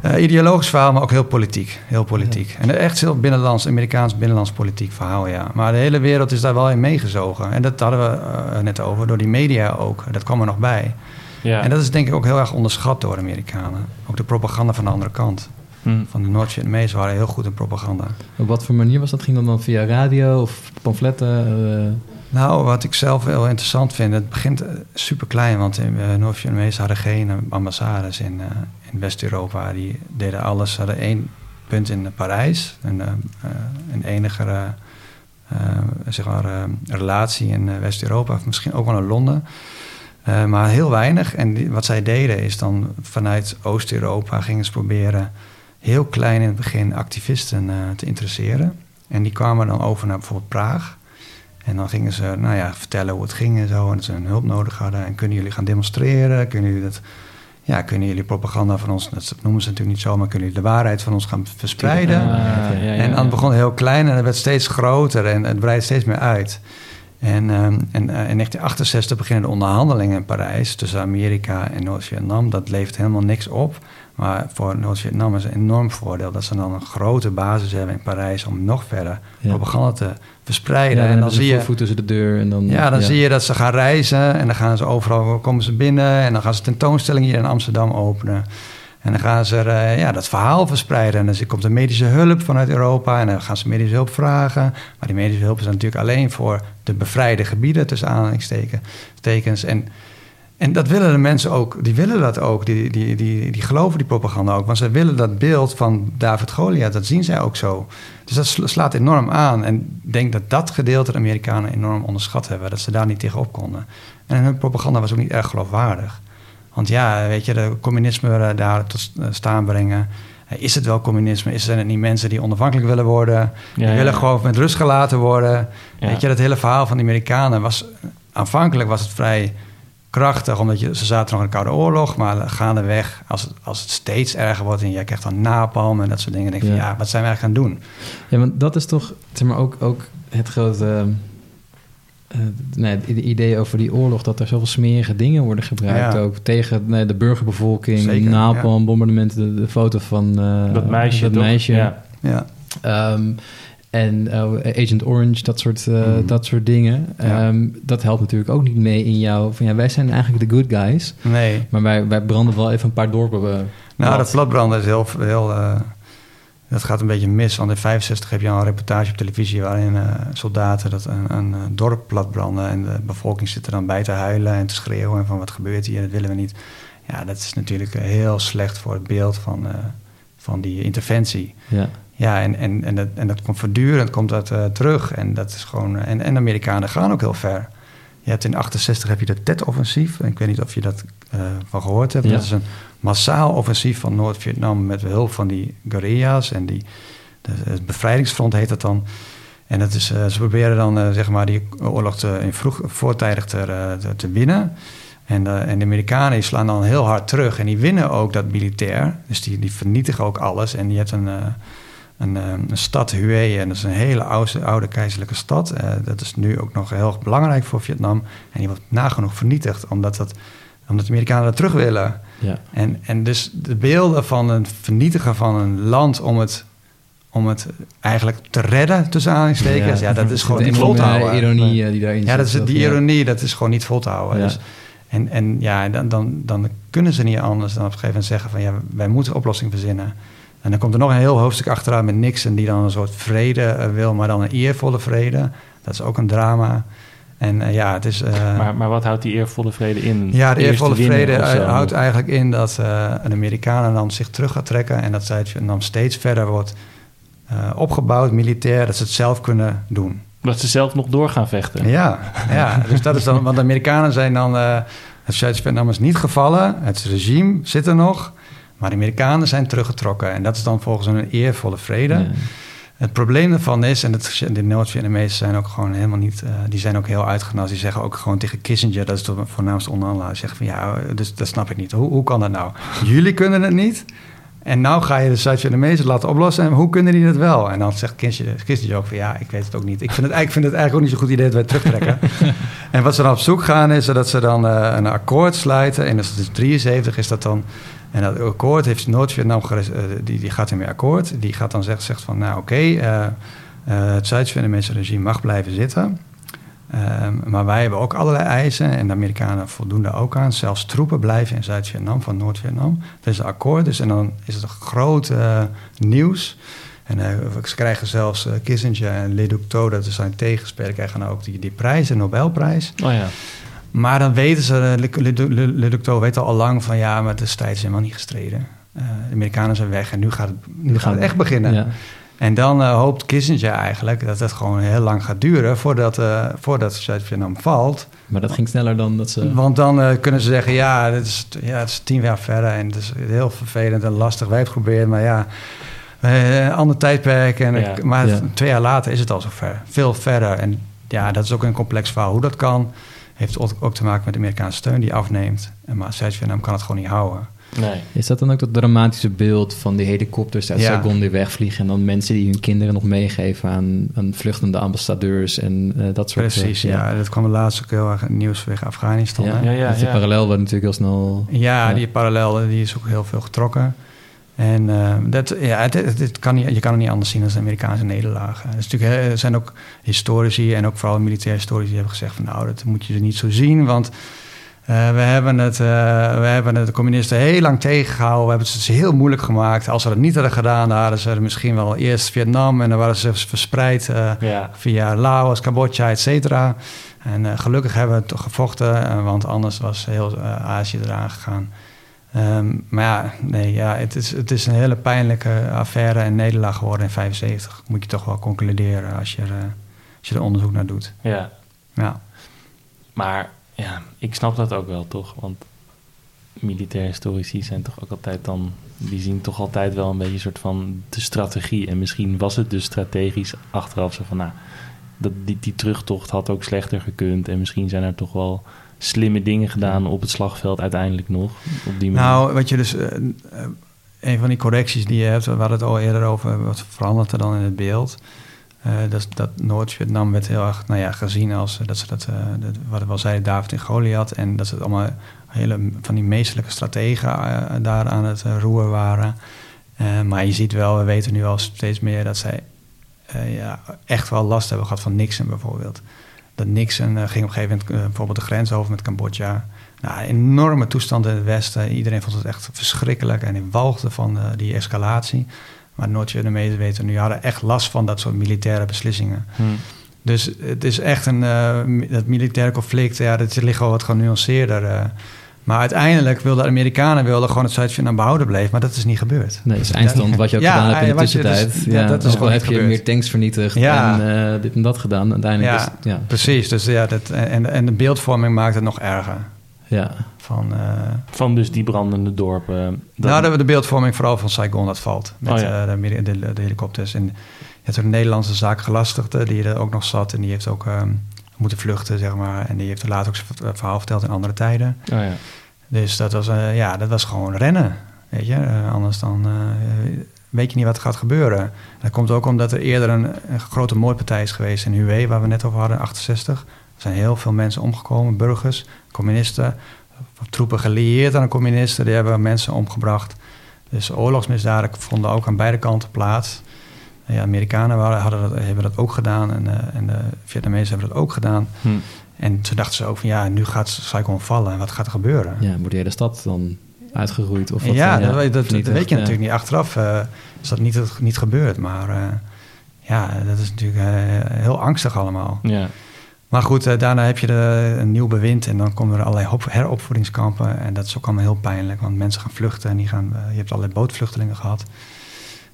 eh, ideologisch verhaal, maar ook heel politiek. Heel politiek. En echt heel binnenlands, Amerikaans binnenlands politiek verhaal, ja. Maar de hele wereld is daar wel in meegezogen. En dat hadden we net over, door die media ook. Dat kwam er nog bij.
Ja.
En dat is denk ik ook heel erg onderschat door de Amerikanen. Ook de propaganda van de andere kant.
Hm.
Van de Noord-Vietnamezen waren heel goed in propaganda.
Op wat voor manier was dat? Ging dat dan via radio of pamfletten? eh?
Nou, wat ik zelf heel interessant vind, het begint super klein, want in uh, Noord-Vietnamezen hadden geen eh, ambassades in, uh, in West-Europa. Die deden alles, ze hadden één punt in Parijs, een, uh, een enige uh, zeg maar, relatie in West-Europa, misschien ook wel in Londen. Uh, maar heel weinig. En die, wat zij deden is dan vanuit Oost-Europa gingen ze proberen heel klein in het begin activisten uh, te interesseren. En die kwamen dan over naar bijvoorbeeld Praag. En dan gingen ze nou ja, vertellen hoe het ging en zo. En dat ze hun hulp nodig hadden. En kunnen jullie gaan demonstreren? Kunnen jullie dat... Ja, kunnen jullie propaganda van ons, dat noemen ze natuurlijk niet zo, maar kunnen jullie de waarheid van ons gaan verspreiden?
Ja, ja,
en dan begon het heel klein en het werd steeds groter en het breidde steeds meer uit. En, um, en uh, in 1968 beginnen de onderhandelingen in Parijs tussen Amerika en Noord-Vietnam. Dat levert helemaal niks op. Maar voor Noord-Vietnam is een enorm voordeel dat ze dan een grote basis hebben in Parijs om nog verder ja. propaganda te verspreiden.
Ja, en,
en
dan,
zie je
voet tussen de deur. En dan,
ja, dan ja. zie je dat ze gaan reizen en dan gaan ze overal komen ze binnen en dan gaan ze tentoonstellingen hier in Amsterdam openen. En dan gaan ze uh, ja, dat verhaal verspreiden. En dan komt er medische hulp vanuit Europa. En dan gaan ze medische hulp vragen. Maar die medische hulp is natuurlijk alleen voor de bevrijde gebieden, tussen aanhalingstekens. En, en dat willen de mensen ook. Die willen dat ook. Die, die, die, die geloven die propaganda ook. Want ze willen dat beeld van David Goliath. Dat zien zij ook zo. Dus dat slaat enorm aan. En ik denk dat dat gedeelte de Amerikanen enorm onderschat hebben. Dat ze daar niet tegenop konden. En hun propaganda was ook niet erg geloofwaardig. Want ja, weet je, de communisme daar tot staan brengen. Is het wel communisme? Zijn het niet mensen die onafhankelijk willen worden? Die ja, willen ja. gewoon met rust gelaten worden? Weet je, dat hele verhaal van de Amerikanen was... Aanvankelijk was het vrij krachtig, omdat je, ze zaten nog in de Koude Oorlog. Maar gaandeweg, als het, als het steeds erger wordt... en jij krijgt dan napalm en dat soort dingen... denk je van, ja, wat zijn we eigenlijk gaan doen?
Ja, want dat is toch, zeg maar, ook, ook het grote... Uh, nee, het idee over die oorlog, dat er zoveel smerige dingen worden gebruikt. Ja. Ook tegen nee, de burgerbevolking, Zeker, napalm, ja. bombardementen, de, de, foto van uh,
dat meisje.
Dat meisje.
Ja.
ja.
Um, en uh, Agent Orange, dat soort, mm. dat soort dingen. Ja. Um, dat helpt natuurlijk ook niet mee in jou. Van ja, wij zijn eigenlijk de good guys.
Nee.
Maar wij, wij branden wel even een paar dorpen.
nou, dat platbranden is heel. heel uh, dat gaat een beetje mis, want in 65 heb je al een reportage op televisie waarin uh, soldaten dat een, een, een dorp platbranden en de bevolking zit er dan bij te huilen en te schreeuwen en van wat gebeurt hier, dat willen we niet. Ja, dat is natuurlijk heel slecht voor het beeld van, uh, van die interventie.
Ja,
ja en, en, en, dat, en dat komt voortdurend komt dat, uh, terug en dat is gewoon en, en de Amerikanen gaan ook heel ver. Je hebt in 68 heb je de Tet-offensief. Ik weet niet of je dat van gehoord hebt. Ja. Dat is een massaal offensief van Noord-Vietnam met behulp van die guerrilla's en die de, het bevrijdingsfront heet dat dan. En dat is, uh, ze proberen dan uh, zeg maar die oorlog te, in vroeg, voortijdig te, te, te winnen. En, en de Amerikanen die slaan dan heel hard terug en die winnen ook dat militair. Dus die, die vernietigen ook alles. En je hebt een, een, een stad Hue, en dat is een hele oude, oude keizerlijke stad. Uh, dat is nu ook nog heel belangrijk voor Vietnam. En die wordt nagenoeg vernietigd, omdat, dat, omdat de Amerikanen dat terug willen.
Ja.
En, en dus de beelden van het vernietigen van een land om het, om het eigenlijk te redden, tussen aanhalingstekens, ja. ja, dat is gewoon niet vol te houden.
ironie die daarin
Ja, dat is, die ironie, dat is gewoon niet vol te houden. Ja. Dus, en, en ja, dan, dan, dan kunnen ze niet anders dan op een gegeven moment zeggen van ja, wij moeten een oplossing verzinnen. En dan komt er nog een heel hoofdstuk achteraan met Nixon... die dan een soort vrede wil, maar dan een eervolle vrede. Dat is ook een drama. En ja, het is...
maar, maar wat houdt die eervolle vrede in?
Ja, de eervolle vrede houdt eigenlijk in dat een Amerikanen dan zich terug gaat trekken... en dat Zuid-Vietnam steeds verder wordt opgebouwd, militair... dat ze het zelf kunnen doen.
Dat ze zelf nog door gaan vechten.
Ja, ja dus dat is dan, want de Amerikanen zijn dan. Het Zuid-Vietnam is niet gevallen, het regime zit er nog, maar de Amerikanen zijn teruggetrokken. En dat is dan volgens een eervolle vrede. Het probleem daarvan is, en het, de Noord-Vietnamezen zijn ook gewoon helemaal niet, uh, die zijn ook heel uitgenast. Die zeggen ook gewoon tegen Kissinger, dat is de voornaamste onderhandelaar, zeggen van ja, dus dat snap ik niet. Hoe, hoe kan dat nou? Jullie kunnen het niet. En nou ga je de Zuid-Vietnamezen laten oplossen. En hoe kunnen die het wel? En dan zegt Kissinger ook van ja, ik weet het ook niet. Ik vind het, ik vind het eigenlijk ook niet zo goed idee dat wij terugtrekken. *laughs* en wat ze dan op zoek gaan is dat ze dan uh, een akkoord sluiten. En als het is 73 is dat dan... En dat akkoord heeft Noord-Vietnam, uh, die, die gaat ermee akkoord. Die gaat dan zeggen, zegt van nou oké, okay, uh, het Zuid-Vietnamese regime mag blijven zitten... Um, maar wij hebben ook allerlei eisen en de Amerikanen voldoen daar ook aan. Zelfs troepen blijven in Zuid-Vietnam van Noord-Vietnam. Dat is een akkoord, dus en dan is het groot nieuws. En uh, ze krijgen zelfs Kissinger en Le Duc Tho, dat zijn tegenspeler, krijgen dan ook die, die prijs, de Nobelprijs.
Oh ja.
Maar dan weten ze, Le Duc Tho weet al lang van ja, maar de strijd is helemaal niet gestreden. de Amerikanen zijn weg en nu gaat het, nu gaat het echt beginnen. Ja. En dan uh, hoopt Kissinger eigenlijk dat het gewoon heel lang gaat duren voordat, uh, voordat Zuid-Vietnam valt.
Maar dat ging sneller dan dat ze.
Want dan uh, kunnen ze zeggen: ja het, is, ja, het is tien jaar verder en het is heel vervelend en lastig. Wij hebben het geprobeerd, maar ja, een ander tijdperk. En ja, maar ja. twee jaar later is het al zover. Veel verder. En ja, dat is ook een complex verhaal. Hoe dat kan, heeft ook te maken met de Amerikaanse steun die afneemt. Maar Zuid-Vietnam kan het gewoon niet houden.
Nee.
Is dat dan ook dat dramatische beeld van die helikopters uit ja. Saigon die wegvliegen... en dan mensen die hun kinderen nog meegeven aan, aan vluchtende ambassadeurs en uh, dat soort
dingen? Precies, ja. Dat kwam de laatste ook heel erg nieuws vanwege Afghanistan.
Ja, ja, ja, die parallel wordt natuurlijk heel snel...
Ja, die parallel die is ook heel veel getrokken. En uh, dat, ja, het, het, het, kan niet, je kan het niet anders zien als de Amerikaanse nederlagen. Er, is natuurlijk, er zijn ook historici en ook vooral militaire historici die hebben gezegd van... nou, dat moet je er niet zo zien, want... Uh, we, hebben het, uh, we hebben het de communisten heel lang tegengehouden. We hebben het ze heel moeilijk gemaakt. Als ze dat niet hadden gedaan, dan hadden ze misschien wel eerst Vietnam... en dan waren ze verspreid ja. via Laos, Cambodja, et cetera. En gelukkig hebben we het toch gevochten... want anders was heel Azië eraan gegaan. Um, maar ja, nee, ja het, is, het is een hele pijnlijke affaire en nederlaag geworden in 75. Moet je toch wel concluderen als je, er, als je er onderzoek naar doet.
Ja.
ja.
Maar ja, ik snap dat ook wel, toch? Want militaire historici zijn toch ook altijd dan... die zien toch altijd wel een beetje een soort van de strategie. En misschien was het dus strategisch achteraf zo van... nou, dat, die, die terugtocht had ook slechter gekund... en misschien zijn er toch wel slimme dingen gedaan op het slagveld uiteindelijk nog. Op die
manier. Nou, wat je dus... Uh, een van die correcties die je hebt, we hadden het al eerder over... wat verandert er dan in het beeld... Uh, dat, dat Noord-Vietnam werd heel erg nou ja, gezien als dat ze dat, uh, wat we wel zeiden, David en Goliath. En dat ze het allemaal hele van die meestelijke strategen daar aan het roer waren. maar je ziet wel, we weten nu al steeds meer dat zij ja, echt wel last hebben gehad van Nixon bijvoorbeeld. Dat Nixon ging op een gegeven moment bijvoorbeeld de grens over met Cambodja. Nou, enorme toestanden in het Westen. Iedereen vond het echt verschrikkelijk en in walgde van die escalatie. Maar Noord-Vietnamezen weten nu hadden echt last van dat soort militaire beslissingen. Hmm. Dus het is echt een dat militaire conflict, ja, dat ligt wel wat genuanceerder. Maar uiteindelijk wilden de Amerikanen wilden gewoon het Zuid-Vietnam behouden bleef, maar dat is niet gebeurd.
Nee, dat is eindstand wat je ook ja, gedaan hebt in de tussentijd. Dus, ja, ja, dat is gewoon heb je meer tanks vernietigd ja. en uh, dit en dat gedaan. Uiteindelijk
ja, is, ja, precies. Dus ja, dat, en, en de beeldvorming maakt het nog erger.
Ja.
Van, uh,
van dus die brandende dorpen.
Nou, de, de beeldvorming vooral van Saigon dat valt. Met oh, ja. uh, de, de, de, helikopters. En je hebt ook een Nederlandse zaakgelastigde die er ook nog zat. En die heeft ook um, moeten vluchten, zeg maar. En die heeft later ook zijn verhaal verteld in andere tijden.
Oh, ja.
Dus dat was, uh, ja, dat was gewoon rennen. Weet je, anders dan weet je niet wat er gaat gebeuren. dat komt ook omdat er eerder een, een grote moordpartij is geweest in Hue, waar we net over hadden, 68. Er zijn heel veel mensen omgekomen, burgers, communisten troepen gelieerd aan de communisten, die hebben mensen omgebracht. Dus oorlogsmisdaden vonden ook aan beide kanten plaats. De Amerikanen waren, hadden dat, hebben dat ook gedaan en, uh, en de Vietnamezen hebben dat ook gedaan.
Hm.
En toen dachten ze ook van ja, nu gaat Saigon vallen en wat gaat er gebeuren?
Ja, moet de hele stad dan uitgeroeid? Of
wat, ja, dat, dat, dat, weet je natuurlijk niet. Achteraf is dat niet, niet gebeurd. Maar ja, dat is natuurlijk heel angstig allemaal.
Ja.
Maar goed, daarna heb je de, een nieuw bewind en dan komen er allerlei heropvoedingskampen. En dat is ook allemaal heel pijnlijk, want mensen gaan vluchten en die gaan, je hebt allerlei bootvluchtelingen gehad.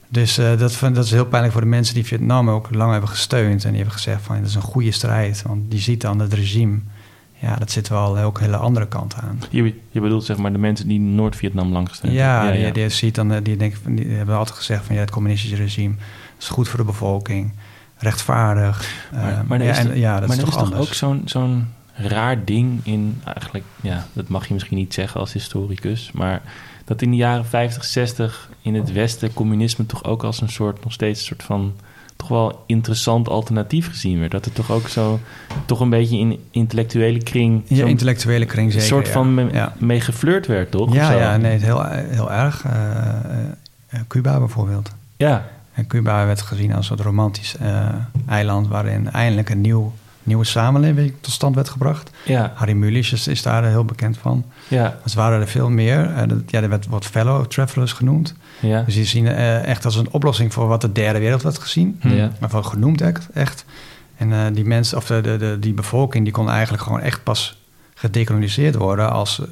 Dus uh, dat, dat is heel pijnlijk voor de mensen die Vietnam ook lang hebben gesteund. En die hebben gezegd van, dat is een goede strijd. Want die ziet dan het regime, ja, dat zit wel ook een hele andere kant aan.
Je, je bedoelt zeg maar de mensen die Noord-Vietnam lang gesteund
ja, hebben? Ja, die, ziet dan, die, denken, die hebben altijd gezegd van, ja, het communistische regime is goed voor de bevolking. Rechtvaardig.
Maar, uh, maar, ja, en, ja, dat is toch, is toch ook zo'n zo'n raar ding in, eigenlijk, ja, dat mag je misschien niet zeggen als historicus, maar dat in de jaren 50, 60 in het Westen communisme toch ook als een soort, nog steeds een soort van toch wel interessant alternatief gezien werd. Dat er toch ook zo, toch een beetje in intellectuele kring...
Ja, intellectuele kring zeker,
Een soort van ja. mee geflirt werd, toch?
Ja, ja, nee, heel, heel erg. Uh, Cuba bijvoorbeeld.
Ja.
En Cuba werd gezien als een soort romantisch uh, eiland... waarin eindelijk een nieuw nieuwe samenleving tot stand werd gebracht.
Ja.
Harry Mulisch is, daar heel bekend van.
Ja.
Dus waren er veel meer. Uh, ja, er werd wat fellow travelers genoemd.
Ja.
Dus die zien uh, echt als een oplossing voor wat de derde wereld werd gezien.
Ja.
Maar van genoemd echt. echt. En uh, die mensen, of de, de, de, die bevolking, die kon eigenlijk gewoon echt pas gedecoloniseerd worden als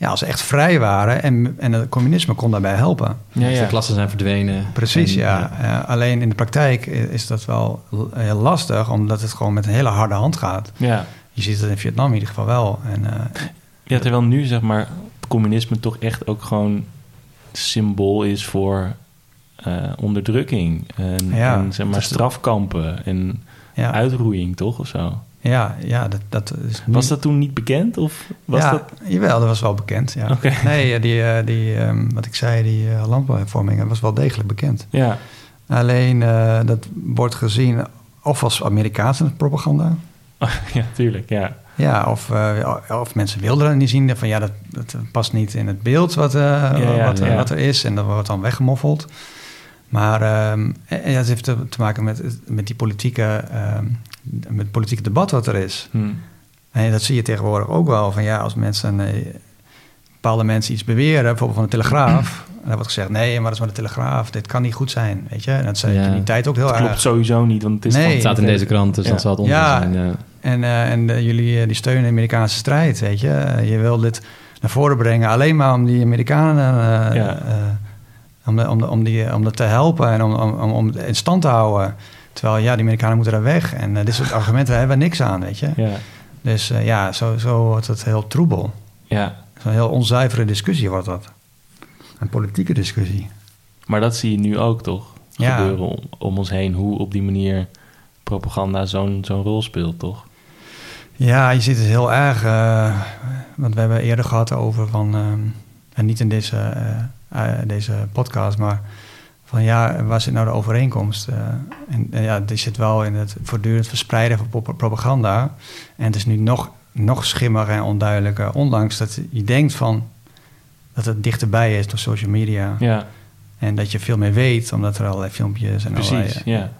ja, als ze echt vrij waren en, en het communisme kon daarbij helpen.
Ja, ja. De klassen zijn verdwenen.
Precies, ja. ja. alleen in de praktijk is dat wel heel lastig, omdat het gewoon met een hele harde hand gaat.
Ja.
Je ziet het in Vietnam in ieder geval wel. En, uh,
ja, terwijl nu zeg maar communisme toch echt ook gewoon symbool is voor uh, onderdrukking en, en zeg maar strafkampen en uitroeiing, toch? Of zo?
Ja, ja dat, dat is
Was dat toen niet bekend? Of was
ja,
dat...
jawel, dat was wel bekend. Ja.
Okay. *laughs*
Nee, die, eh, die, um, wat ik zei, die uh, landbouwhervormingen was wel degelijk bekend.
Ja.
Alleen uh, dat wordt gezien of als Amerikaanse propaganda. *laughs*
ja, tuurlijk, ja.
Ja, of, of mensen wilden niet zien. Van ja, dat, dat past niet in het beeld wat, ja, wat, ja. wat, er is. En dat wordt dan weggemoffeld. Maar um, heeft te, te, maken met, met die politieke um, met het politieke debat wat er is.
Hmm.
En dat zie je tegenwoordig ook wel. Van ja, als mensen, eh, bepaalde mensen iets beweren, bijvoorbeeld van de Telegraaf. *clears throat* En dan wordt gezegd, nee, maar dat is maar de Telegraaf. Dit kan niet goed zijn, weet je. En dat zei ja. in die tijd ook heel
dat
erg.
klopt sowieso niet, want het, is
nee,
van,
het staat in deze krant, dus ja. dan zal het
ja.
zijn. Ja.
En, uh, en uh, jullie die steunen de Amerikaanse strijd, weet je. je wil dit naar voren brengen alleen maar om die Amerikanen...
ja.
om, de, om, de, om, die, om dat te helpen en om, om, om in stand te houden... Terwijl, ja, die Amerikanen moeten daar weg. En uh, dit soort *laughs* argumenten hebben we niks aan, weet je.
Ja.
Dus uh, ja, zo, zo wordt het heel troebel.
Ja.
Zo'n heel onzuivere discussie wordt dat. Een politieke discussie.
Maar dat zie je nu ook, toch?
Ja.
Gebeuren om, om ons heen. Hoe op die manier propaganda zo'n zo'n rol speelt, toch?
Ja, je ziet het heel erg. Uh, want we hebben eerder gehad over van... en niet in deze, deze podcast, maar van ja, waar zit nou de overeenkomst? Uh, en, en, ja, die zit wel in het voortdurend verspreiden van propaganda. En het is nu nog, nog schimmiger en onduidelijker. Ondanks dat je denkt van dat het dichterbij is door social media.
Ja.
En dat je veel meer weet, omdat er allerlei filmpjes en
Precies,
allerlei...
ja.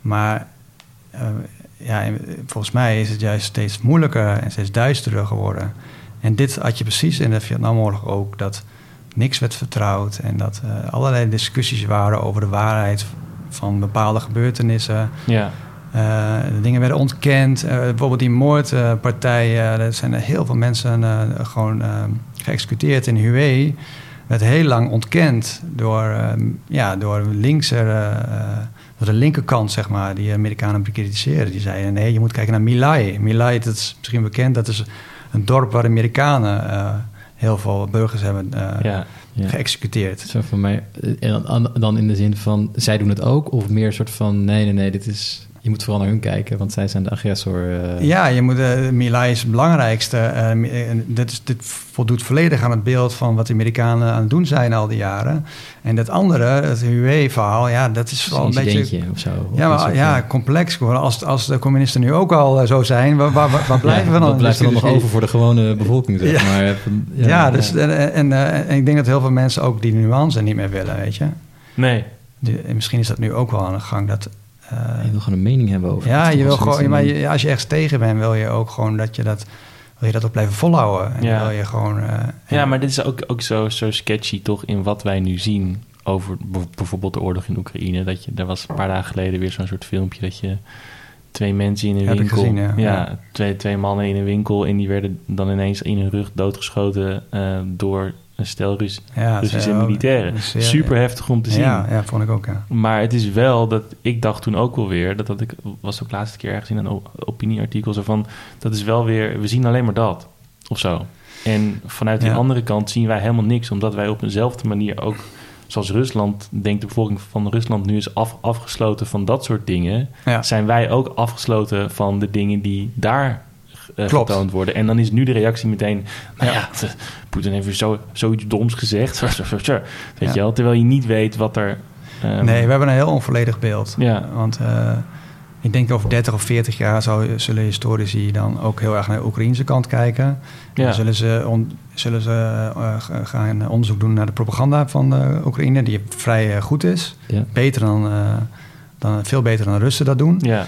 Maar uh, ja, volgens mij is het juist steeds moeilijker en steeds duisterder geworden. En dit had je precies in de Vietnamoorlog ook, dat niks werd vertrouwd en dat uh, allerlei discussies waren over de waarheid van bepaalde gebeurtenissen.
Ja.
Uh, dingen werden ontkend. Uh, bijvoorbeeld die moordpartij, er zijn heel veel mensen gewoon geëxecuteerd in Hue. Werd heel lang ontkend door, ja, door door de linkerkant, zeg maar, die Amerikanen bekritiseerden. Die zeiden: nee, je moet kijken naar Milai. Milai, dat is misschien bekend, dat is een dorp waar Amerikanen heel veel burgers hebben uh,
ja, ja.
geëxecuteerd.
Zo van mij, dan in de zin van, zij doen het ook? Of meer soort van, nee, nee, nee, dit is... Je moet vooral naar hun kijken, want zij zijn de agressor. Uh...
Ja, je moet, uh, Milai is het belangrijkste. Uh, dit, is, dit voldoet volledig aan het beeld van wat de Amerikanen aan het doen zijn al die jaren. En dat andere, het Huawei-verhaal, ja, dat is wel een, een beetje...
of zo.
Ja, maar, ja, complex geworden. Als, als de communisten nu ook al zo zijn, waar, waar, waar blijven ja, we dan?
Wat blijft er dan nog over voor de gewone bevolking, zeg
ja.
maar.
Ja, ja dus, en, en, en, ik denk dat heel veel mensen ook die nuance niet meer willen, weet je.
Nee.
Misschien is dat nu ook wel aan de gang, dat
uh, je wil gewoon een mening hebben over
Ja, je wil gewoon, maar je, als je echt tegen bent, wil je ook gewoon dat je dat wil je dat ook blijven volhouden. En
Ja.
wil je gewoon... eh,
Ja, maar dit is ook, ook zo, zo sketchy toch in wat wij nu zien over bijvoorbeeld de oorlog in Oekraïne. Dat je, er was een paar dagen geleden weer zo'n soort filmpje dat je twee mensen in een
Heb ik
winkel...
gezien, ja. Ja.
Twee, twee mannen in een winkel en die werden dan ineens in hun rug doodgeschoten eh, door een stel Rus,
ja,
Russische militairen.
dus, ja,
Super heftig om te zien.
Ja, ja, vond ik ook, ja.
Maar het is wel dat ik dacht toen ook wel weer, dat, dat ik was ook laatste keer ergens in een opinieartikel zo van, dat is wel weer, we zien alleen maar dat of zo. En vanuit die andere kant zien wij helemaal niks, omdat wij op eenzelfde manier ook, zoals Rusland, denkt de bevolking van Rusland nu is af, afgesloten van dat soort dingen,
Ja.
zijn wij ook afgesloten van de dingen die daar
Klopt.
getoond worden. En dan is nu de reactie meteen, nou
Ja. *laughs*
Poetin heeft weer zo, zoiets doms gezegd, weet
Ja.
je wel, terwijl je niet weet wat er... ehm,
Nee, we hebben een heel onvolledig beeld.
Ja.
Want eh, ik denk over 30 of 40 jaar zou, zullen historici dan ook heel erg naar de Oekraïnse kant kijken.
Ja.
Dan zullen ze, on- zullen ze eh, gaan onderzoek doen naar de propaganda van de Oekraïne, die vrij goed is. Beter dan, dan, veel beter dan de Russen dat doen.
Ja,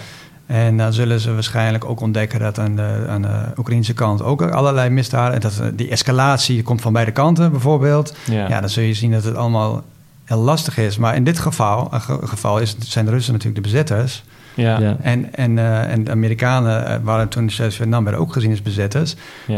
En dan zullen ze waarschijnlijk ook ontdekken dat aan de, aan de Oekraïnse kant ook allerlei misdaden. En dat die escalatie komt van beide kanten bijvoorbeeld.
ja.
Ja, dan zul je zien dat het allemaal heel lastig is. Maar in dit geval, ge- geval is, zijn de Russen natuurlijk de bezetters.
Ja, ja.
Ja.
En, en, eh, en de Amerikanen eh, waren toen Zuid-Vietnam werden ook gezien als bezetters.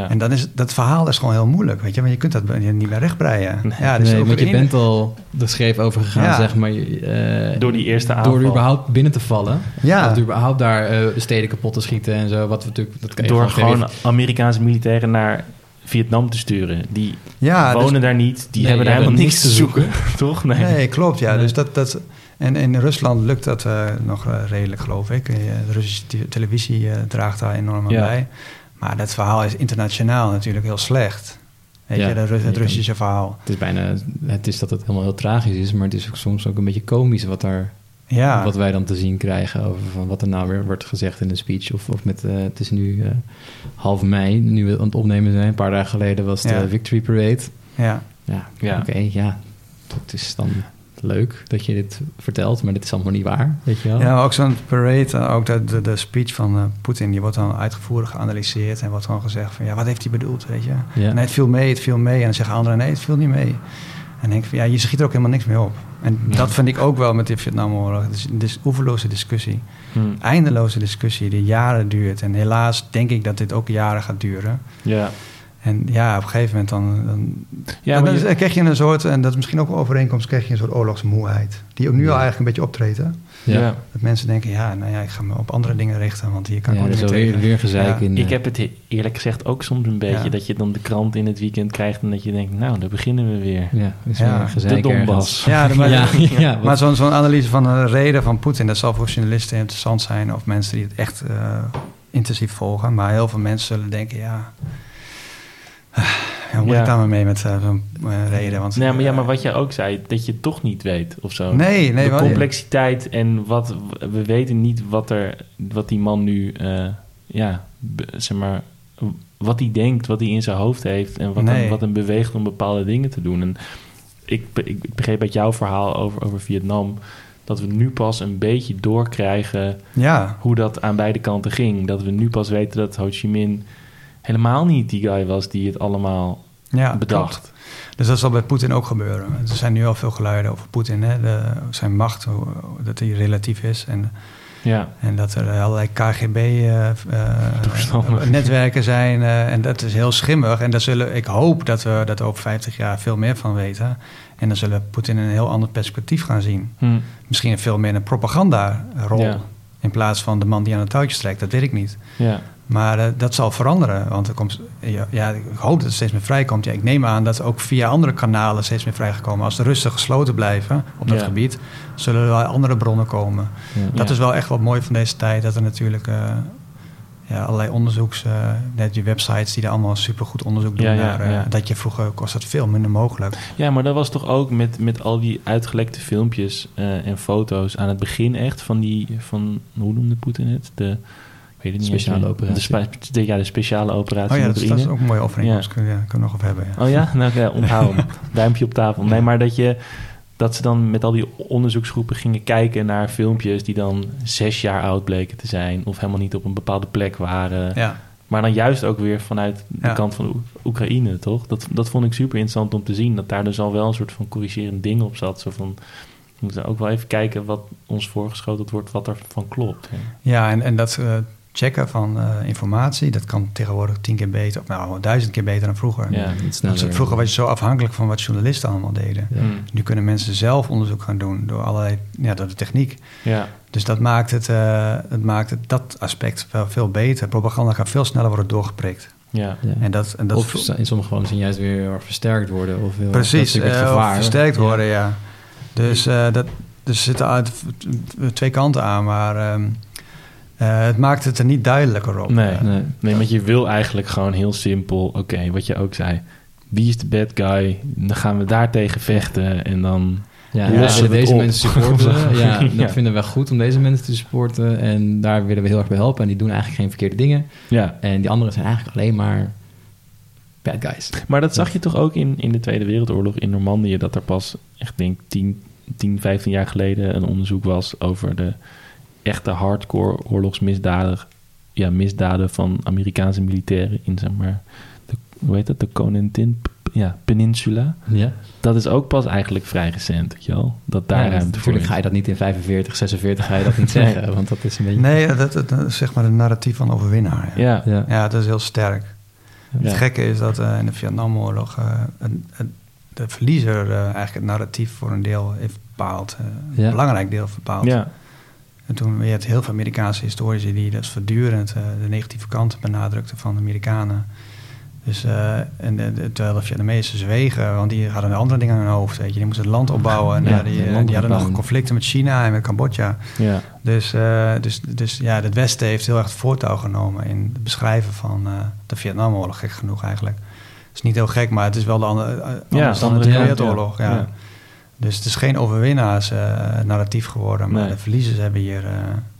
En dan is dat verhaal is gewoon heel moeilijk, weet je. Want je kunt dat niet meer rechtbreien.
Nee.
Ja, dus
nee, want je bent al de scheef over gegaan,
Ja.
zeg maar. eh,
Door die eerste
Door
aanval.
er überhaupt binnen te vallen.
Ja.
Of überhaupt daar eh, steden kapot te schieten en zo. Wat we natuurlijk... Dat kan
Door
gewoon
Amerikaanse militairen naar Vietnam te sturen. Die
Ja, dus-
wonen daar niet, die
Nee,
hebben daar helemaal niks te zoeken. *laughs* Toch? Nee.
Nee, klopt. Ja.
Nee.
Dus dat, dat, en in Rusland lukt dat eh, nog eh, redelijk, geloof ik. Eh, De Russische te- televisie eh, draagt daar enorm aan
Ja.
bij. Maar dat verhaal is internationaal natuurlijk heel slecht. Weet
Ja.
je, de, Ru- het
Ja.
Russische verhaal.
Het is bijna... Het is dat het helemaal heel tragisch is, maar het is ook soms ook een beetje komisch wat daar...
Ja,
Wat wij dan te zien krijgen over van wat er nou weer wordt gezegd in een speech. Of, of met, eh, het is nu eh, half mei, nu we aan het opnemen zijn. Een paar dagen geleden was de
Ja.
Victory Parade.
ja.
Ja,
Ja.
oké, ja. Het is dan leuk dat je dit vertelt, maar dit is allemaal niet waar, weet je wel.
ja, ook zo'n parade, eh, ook de, de, de speech van eh, Poetin, die wordt dan uitgevoerig geanalyseerd en wordt gewoon gezegd van ja, wat heeft hij bedoeld, weet je?
Ja.
Nee, het viel mee, het viel mee. En dan zeggen anderen, nee, het viel niet mee. En dan denk ik van ja, je schiet er ook helemaal niks mee op. En
Ja.
dat vind ik ook wel met de Vietnamoorlog. Het is een dis- oeverloze discussie.
Hm.
eindeloze discussie die jaren duurt. En helaas denk ik dat dit ook jaren gaat duren.
Ja.
En ja, op een gegeven moment dan, dan,
Ja,
dan
je-
krijg je een soort, en dat is misschien ook wel overeenkomst, krijg je een soort oorlogsmoeheid. Die ook nu al eigenlijk een beetje optreedt. Hè?
Ja.
Ja.
Dat mensen denken, ja, nou ja, ik ga me op andere dingen richten, want hier kan
Ja,
ik
er
niet
weer, weer gezeik
Ja.
in.
Ik
eh,
heb het he- eerlijk gezegd ook soms een beetje
Ja.
dat je dan de krant in het weekend krijgt en dat je denkt, nou, daar beginnen we weer.
Ja, is
Ja,
weer gezeik
de *laughs* Donbass. *laughs*
Ja, maar,
Ja, ja, wat-
maar zo'n zo'n analyse van de reden van Poetin, dat zal voor journalisten interessant zijn of mensen die het echt eh, intensief volgen. Maar heel veel mensen zullen denken, ja, ja hoe moet
Ja.
ik daar maar mee met eh, reden? Want,
Nee, maar ja,
eh,
maar wat jij ook zei, dat je het toch niet weet of zo.
Nee, nee,
de complexiteit en wat we weten niet wat er wat die man nu ja zeg maar wat hij denkt wat hij in zijn hoofd heeft en wat,
Nee.
hem, wat hem beweegt om bepaalde dingen te doen en ik, ik begreep uit jouw verhaal over, over Vietnam dat we nu pas een beetje doorkrijgen
Ja,
hoe dat aan beide kanten ging dat we nu pas weten dat Ho Chi Minh helemaal niet die guy was die het allemaal
ja
bedacht
klopt. Dus dat zal bij Poetin ook gebeuren. Er zijn nu al veel geluiden over Poetin, hè, de, zijn macht, hoe, dat die relatief is. En,
ja
en dat er allerlei. KGB-netwerken zijn. eh, en dat is heel schimmig. En daar zullen, ik hoop dat we dat over 50 jaar veel meer van weten. En dan zullen Poetin een heel ander perspectief gaan zien.
hm.
Misschien veel meer een propagandarol.
Ja.
In plaats van de man die aan het touwtje trekt. Dat weet ik niet.
ja
Maar eh, dat zal veranderen. Want er komt, ja, ja, ik hoop dat het steeds meer vrijkomt. Ja, ik neem aan dat ook via andere kanalen steeds meer vrijgekomen. Als de Russen gesloten blijven op dat
Ja.
gebied, zullen er wel andere bronnen komen. Dat is wel echt wat mooi van deze tijd. Dat er natuurlijk eh, ja, allerlei onderzoeks, eh, net die websites die er allemaal supergoed onderzoek doen.
Ja, ja,
naar,
ja.
Dat je vroeger kost dat veel minder mogelijk.
Ja, maar dat was toch ook met, met al die uitgelekte filmpjes en foto's aan het begin echt van die, van, hoe noemde Poetin het? De, weet het niet eens
Speciale operatie.
De, spe- de- ja, de speciale operatie
Oh ja, dat, is- dat
Oekraïne.
is ook een mooie overeenkomst. Kunnen ja, kunnen we nog over hebben. Ja.
Oh ja? Nou, ja, onthoud hem. *laughs* Duimpje op tafel. Nee, maar dat, je, dat ze dan met al die onderzoeksgroepen gingen kijken naar filmpjes die dan zes jaar oud bleken te zijn. Of helemaal niet op een bepaalde plek waren.
Ja.
Maar dan juist ook weer vanuit de
Ja.
kant van Oe- Oekraïne, toch? Dat, dat vond ik super interessant om te zien. Dat daar dus al wel een soort van corrigerend ding op zat. Zo van, we moeten ook wel even kijken wat ons voorgeschoteld wordt, wat er van klopt. hè.
Ja, en, en dat eh, checken van eh, informatie, dat kan tegenwoordig tien keer beter, of nou, duizend keer beter dan vroeger.
Ja.
Sneller.
vroeger was je zo afhankelijk van wat journalisten allemaal deden.
Ja.
Mm.
Nu kunnen mensen zelf onderzoek gaan doen door allerlei, ja, door de techniek.
Ja,
Dus dat maakt het, eh, het maakt het, dat aspect wel veel beter. Propaganda kan veel sneller worden doorgeprikt.
ja.
Ja.
En dat, en dat
of in sommige gevallen misschien juist weer heel erg versterkt worden. Of heel,
precies,
dat is natuurlijk het
eh, of
gevaar.
versterkt worden, ja. Dus eh, dat, dus er zitten uit twee kanten aan, maar ehm, eh, het maakt het er niet duidelijker op.
Nee.
Eh,
Nee.
Nee, want je wil eigenlijk gewoon heel simpel, oké, wat je ook zei. Wie is de bad guy? Dan gaan we daar tegen vechten en dan...
Ja,
Ja,
willen
het
deze
op.
mensen *laughs* supporten. ja, *laughs* dat
Ja.
vinden we goed om deze mensen te supporten. En daar willen we heel erg bij helpen. En die doen eigenlijk geen verkeerde dingen.
Ja,
En die anderen zijn eigenlijk alleen maar bad guys.
maar dat zag je toch ook in, in de Tweede Wereldoorlog in Normandië... dat er pas, echt denk 10, 10, 15 jaar geleden een onderzoek was... over de echte hardcore oorlogsmisdaden ja, misdaden van Amerikaanse militairen in, zeg maar... De, hoe heet dat? De Cotentin ja, Peninsula.
Ja,
Dat is ook pas eigenlijk vrij recent, weet je wel? Dat daar
ja,
ruimte voor
Natuurlijk
is.
ga je dat niet in 45, 46 ga je dat niet *laughs*
Nee.
zeggen. Want dat is een beetje...
Nee, dat, dat, dat is zeg maar een narratief van overwinnaar. Ja,
Ja,
Ja.
ja dat is heel sterk.
Ja.
Het gekke is dat eh, in de Vietnamoorlog eh, een- een- de verliezer eh, eigenlijk het narratief voor een deel heeft bepaald.
Ja.
Een belangrijk deel bepaald.
ja.
En toen je heel veel Amerikaanse historici die dus voortdurend eh, de negatieve kant benadrukten van de Amerikanen. Dus, eh, en, de- de- terwijl de Vietnamezen zwegen, want die hadden andere dingen aan hun hoofd. Weet je. Die moesten het land opbouwen. En
Ja,
ja, die, eh,
land
die hadden nog conflicten met China en met Cambodja.
ja.
Dus, dus, dus ja, het Westen heeft heel erg het voortouw genomen in het beschrijven van de Vietnamoorlog, gek genoeg eigenlijk. Het is niet heel gek, maar het is wel de andere, anders dan de
andere ja.
Wereldoorlog. Ja. Dus het is geen overwinnaars eh, narratief geworden, maar
Nee.
de verliezers hebben hier eh,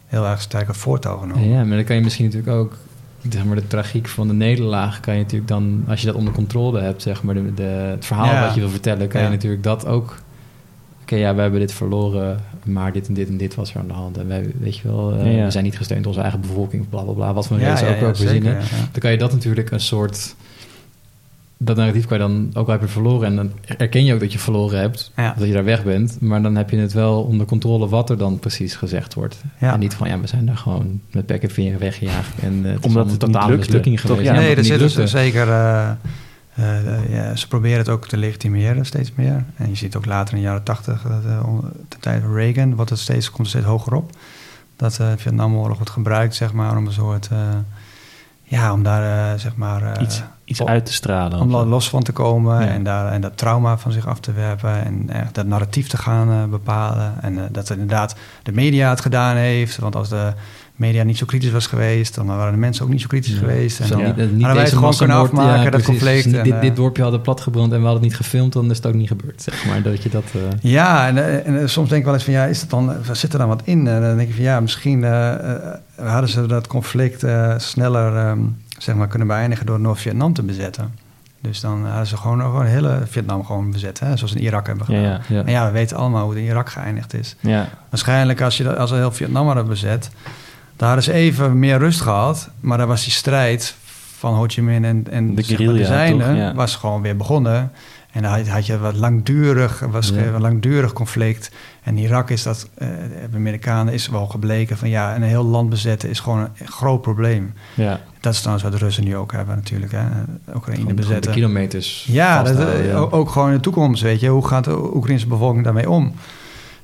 heel erg sterk het voortouw genomen.
Ja, maar dan kan je misschien natuurlijk ook... Zeg maar, de tragiek van de nederlaag kan je natuurlijk dan... Als je dat onder controle hebt, zeg maar... De, de, het verhaal
Ja.
wat je wil vertellen... kan
Ja.
je natuurlijk dat ook... Oké, ja, we hebben dit verloren... maar dit en dit en dit was er aan de hand. En wij, weet je wel... eh,
Ja,
we zijn niet gesteund door onze eigen bevolking... bla, bla, bla. Wat voor
Ja,
ook ook
ja, ja.
Dan kan je dat natuurlijk een soort... Dat narratief kan je dan ook wel hebben verloren. En dan erken je ook dat je verloren hebt.
Ja.
Dat je daar weg bent. Maar dan heb je het wel onder controle wat er dan precies gezegd wordt.
Ja.
En niet van, ja, we zijn daar gewoon met pek en veren weggejaagd. En eh, het
Omdat het
een
niet
totale
lukte,
mislukking
toch?
geweest.
Ja,
Ja,
nee, er zit dus zeker. eh, eh, ja, ze proberen het ook te legitimeren steeds meer. En je ziet ook later in de jaren tachtig, de tijd van Reagan, wordt het steeds, komt steeds hoger op. Dat de Vietnamoorlog wordt gebruikt, zeg maar, om een soort. Ja, om daar, eh, zeg maar. eh,
Iets, iets uit te stralen.
om er
zo.
los van te komen
Ja.
en, daar, en dat trauma van zich af te werpen en echt dat narratief te gaan eh, bepalen. En dat inderdaad de media het gedaan heeft. Want als de media niet zo kritisch was geweest, dan waren de mensen ook niet zo kritisch
Ja.
geweest. En
Zal
Ja.
niet,
wij het gewoon kunnen afmaken, dat conflict, en,
dit,
eh,
dit dorpje hadden platgebrand en we hadden het niet gefilmd, dan is het ook niet gebeurd. Zeg maar, dat je dat... eh,
Ja, en, eh, en soms denk ik wel eens van ja, is dat dan, zit er dan wat in? En dan denk ik van ja, misschien hadden ze dat conflict sneller ehm, zeg maar, kunnen beëindigen door Noord-Vietnam te bezetten. Dus dan hadden ze gewoon, gewoon hele Vietnam gewoon bezet, hè, zoals in Irak hebben gedaan.
ja.
ja.
Maar ja, we weten allemaal hoe het in Irak geëindigd is.
Ja,
Waarschijnlijk als, je, als heel Vietnam hadden bezet, daar ze even meer rust gehad. Maar daar was die strijd van Ho Chi Minh en, en
De guerrilla? Ja.
was gewoon weer begonnen. En dan had, had je wat langdurig, was
Ja.
een langdurig conflict. En Irak is dat, eh, de Amerikanen is wel gebleken van ja, een heel land bezetten is gewoon een groot probleem.
ja.
Dat is trouwens wat de Russen nu ook hebben natuurlijk, hè. Oekraïne
Gewoon- gewoon de
bezetten.
kilometers
Ja, dat,
ja.
ook- ook gewoon in de toekomst, weet je. Hoe gaat de Oekraïnse bevolking daarmee om?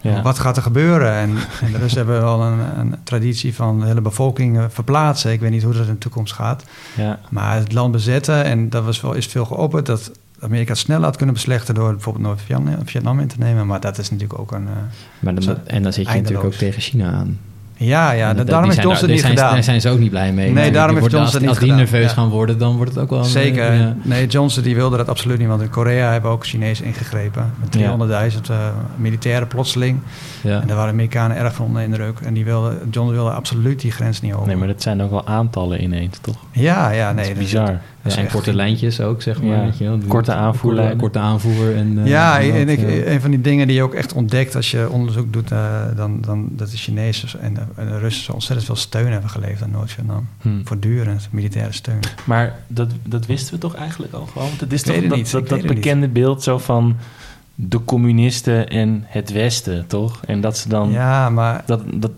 Ja.
Wat gaat er gebeuren? En, en de Russen hebben wel een, een traditie van de hele bevolking eh, verplaatsen. Ik weet niet hoe dat in de toekomst gaat.
ja.
Maar het land bezetten, en dat was wel, is veel geopperd... dat Amerika het sneller had kunnen beslechten... door bijvoorbeeld Noord-Vietnam in te nemen. Maar dat is natuurlijk ook een... eh,
Maar dan,
Zo-
en dan zit je natuurlijk ook tegen China aan.
Ja, ja
dat-
daarom heeft Johnson het niet
zijn,
gedaan.
Daar zijn ze ook niet blij mee.
Nee, daarom heeft Johnson
als,
het
Als
niet
die
gedaan.
nerveus
Ja.
gaan worden, dan wordt het ook wel... een-
Zeker.
ja.
Nee, Johnson die wilde dat absoluut niet. Want in Korea hebben ook Chinezen ingegrepen. Met 300.000 eh, militairen plotseling.
Ja.
En daar waren Amerikanen erg van onder indruk. En die wilde, Johnson wilde absoluut die grens niet over.
Nee, maar dat zijn ook wel aantallen ineens, toch?
Ja, ja,
dat
nee.
is bizar.
Zijn
echt
korte lijntjes ook, zeg maar.
Ja,
weet je wel.
korte aanvoerlijnen.
Korte aanvoer. En, eh,
ja,
en
en ik, een van die dingen die je ook echt ontdekt als je onderzoek doet, eh, dan, dan dat de Chinezen en de de Russen zo ontzettend veel steun hebben geleverd aan Noord-Vietnam.
Hmm.
Voortdurend militaire steun.
Maar dat, dat wisten we toch eigenlijk al gewoon? Want het is toch dat,
niet,
dat, bekende beeld zo van de communisten en het Westen, toch? En dat ze dan...
Ja, maar
Dat, dat,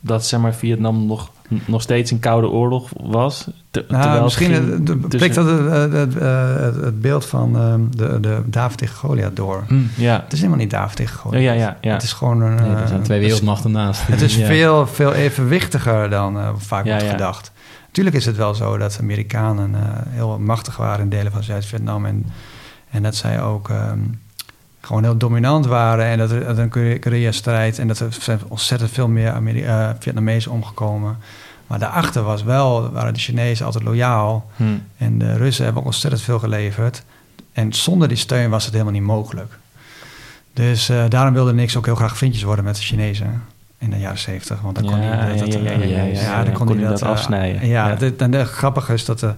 dat zeg maar Vietnam nog, nog steeds een koude oorlog was. Te-
Nou,
terwijl
misschien
het
de,
tussen-
dat het, het, het, het- het beeld van ehm, de, de David tegen Goliath door.
Hm, ja.
Het is helemaal niet David tegen
Ja,
Goliath.
ja, ja, ja.
Het is gewoon een...
Nee, er zijn
eh,
twee wereldmachten naast.
Het is *laughs*
Ja.
veel, veel evenwichtiger dan eh, vaak
Ja,
wordt
ja.
gedacht. Natuurlijk is het wel zo dat de Amerikanen eh, heel machtig waren in delen van Zuid-Vietnam. En, en dat zij ook ehm, gewoon heel dominant waren. En dat er, dat er een Korea-strijd... en dat er zijn ontzettend veel meer Ameri- eh, Vietnamezen omgekomen. Maar daarachter was wel, waren de Chinezen altijd loyaal.
Hm.
En de Russen hebben ook ontzettend veel geleverd. En zonder die steun was het helemaal niet mogelijk. Dus eh, daarom wilde niks ook heel graag vriendjes worden met de Chinezen in de jaren zeventig. Want dan kon
Ja,
hij dat,
ja, ja, ja, ja, ja,
kon,
Kon
hij
hij
dat,
dat
eh,
afsnijden.
Ja, en de grappige is dat de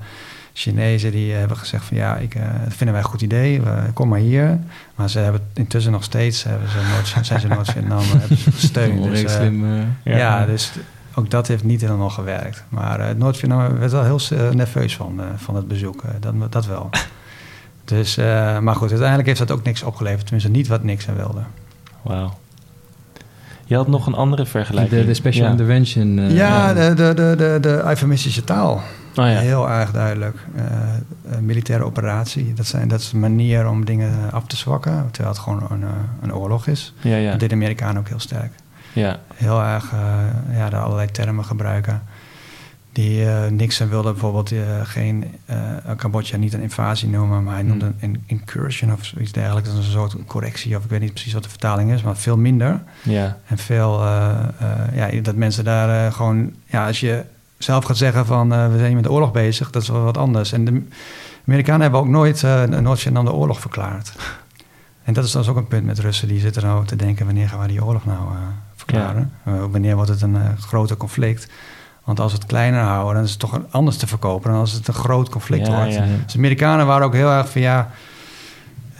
Chinezen die hebben gezegd van ja, ik, eh, dat vinden wij een goed idee, we, kom maar hier. Maar ze hebben intussen nog steeds, hebben ze Noord, *laughs* zijn ze Noord-Vietnam eh, gesteund. Dus, eh,
slim. eh,
ja. dus ook dat heeft niet helemaal gewerkt. Maar uh, Noord-Vietnam werd wel heel uh, nerveus van, uh, van het bezoek. Uh, dat, dat wel. *laughs* dus, uh, maar goed, uiteindelijk heeft dat ook niks opgeleverd. Tenminste, niet wat niks aan wilde.
Wauw. Je had nog een andere vergelijking.
De, de special
ja.
intervention. uh,
ja, de, de, de, de, de eufemistische taal.
Oh, ja.
Heel erg duidelijk. Uh, militaire operatie. Dat, zijn, dat is een manier om dingen af te zwakken. Terwijl het gewoon een, een oorlog is.
Ja, ja.
Dat deed de Amerikanen ook heel sterk.
Ja.
Heel erg uh, ja, daar allerlei termen gebruiken. Die uh, Nixon wilde bijvoorbeeld geen Cambodja niet een invasie noemen, maar hij noemde
Hmm.
een incursion of iets dergelijks. Dat is een soort correctie, of ik weet niet precies wat de vertaling is, maar veel minder.
Ja.
En veel, ja, dat mensen daar gewoon, ja, als je zelf gaat zeggen van uh, we zijn met de oorlog bezig, dat is wel wat anders. En de Amerikanen hebben ook nooit uh, Noord-Vietnam de oorlog verklaard. En dat is dan ook een punt met Russen, die zitten nou te denken wanneer gaan we die oorlog nou uh, verklaren? Ja. wanneer wordt het een groter conflict? Want als we het kleiner houden, dan is het toch anders te verkopen dan als het een groot conflict
Ja,
wordt.
ja.
Dus de Amerikanen waren ook heel erg van ja,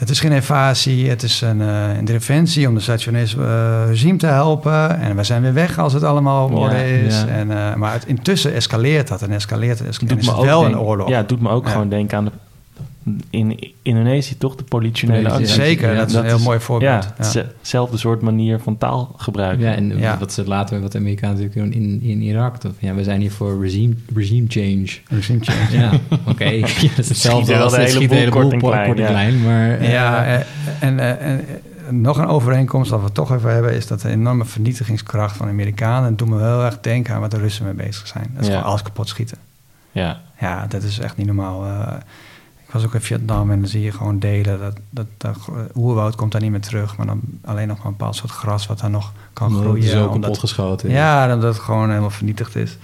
het is geen invasie, het is een uh, interventie om de Zuid-Chinese uh, regime te helpen. En we zijn weer weg als het allemaal op orde
Ja,
is.
ja.
En, uh, maar het, intussen escaleert dat en escaleert het. En is het wel
denk-
een oorlog.
Ja, het doet me ook
Ja.
gewoon denken aan de, in Indonesië toch de politionele
Politie-
actie.
Zeker,
Ja,
dat is een heel mooi voorbeeld.
Ja, hetzelfde soort manier van taalgebruik.
Ja, en
Ja.
wat ze later, wat de Amerikanen natuurlijk doen in, in Irak. Dat, ja, we zijn hier voor regime, regime change.
Regime change.
Ja, oké. *laughs* Dat is hetzelfde als
de
het
hele kort en klein,
en
ja.
Maar eh,
Ja, en, nog een overeenkomst dat we toch even hebben... is dat de enorme vernietigingskracht van de Amerikanen... en doen me heel erg denken aan wat de Russen mee bezig zijn. Dat is
Ja.
gewoon alles kapot schieten.
Ja,
Ja, dat is echt niet normaal. Eh, ik was ook in Vietnam en dan zie je gewoon delen. Dat, dat, dat oerwoud komt daar niet meer terug. Maar dan alleen nog maar een bepaald soort gras wat daar nog kan
omdat het
groeien.
zo
omdat-
geschoten.
ja, omdat het gewoon helemaal vernietigd is.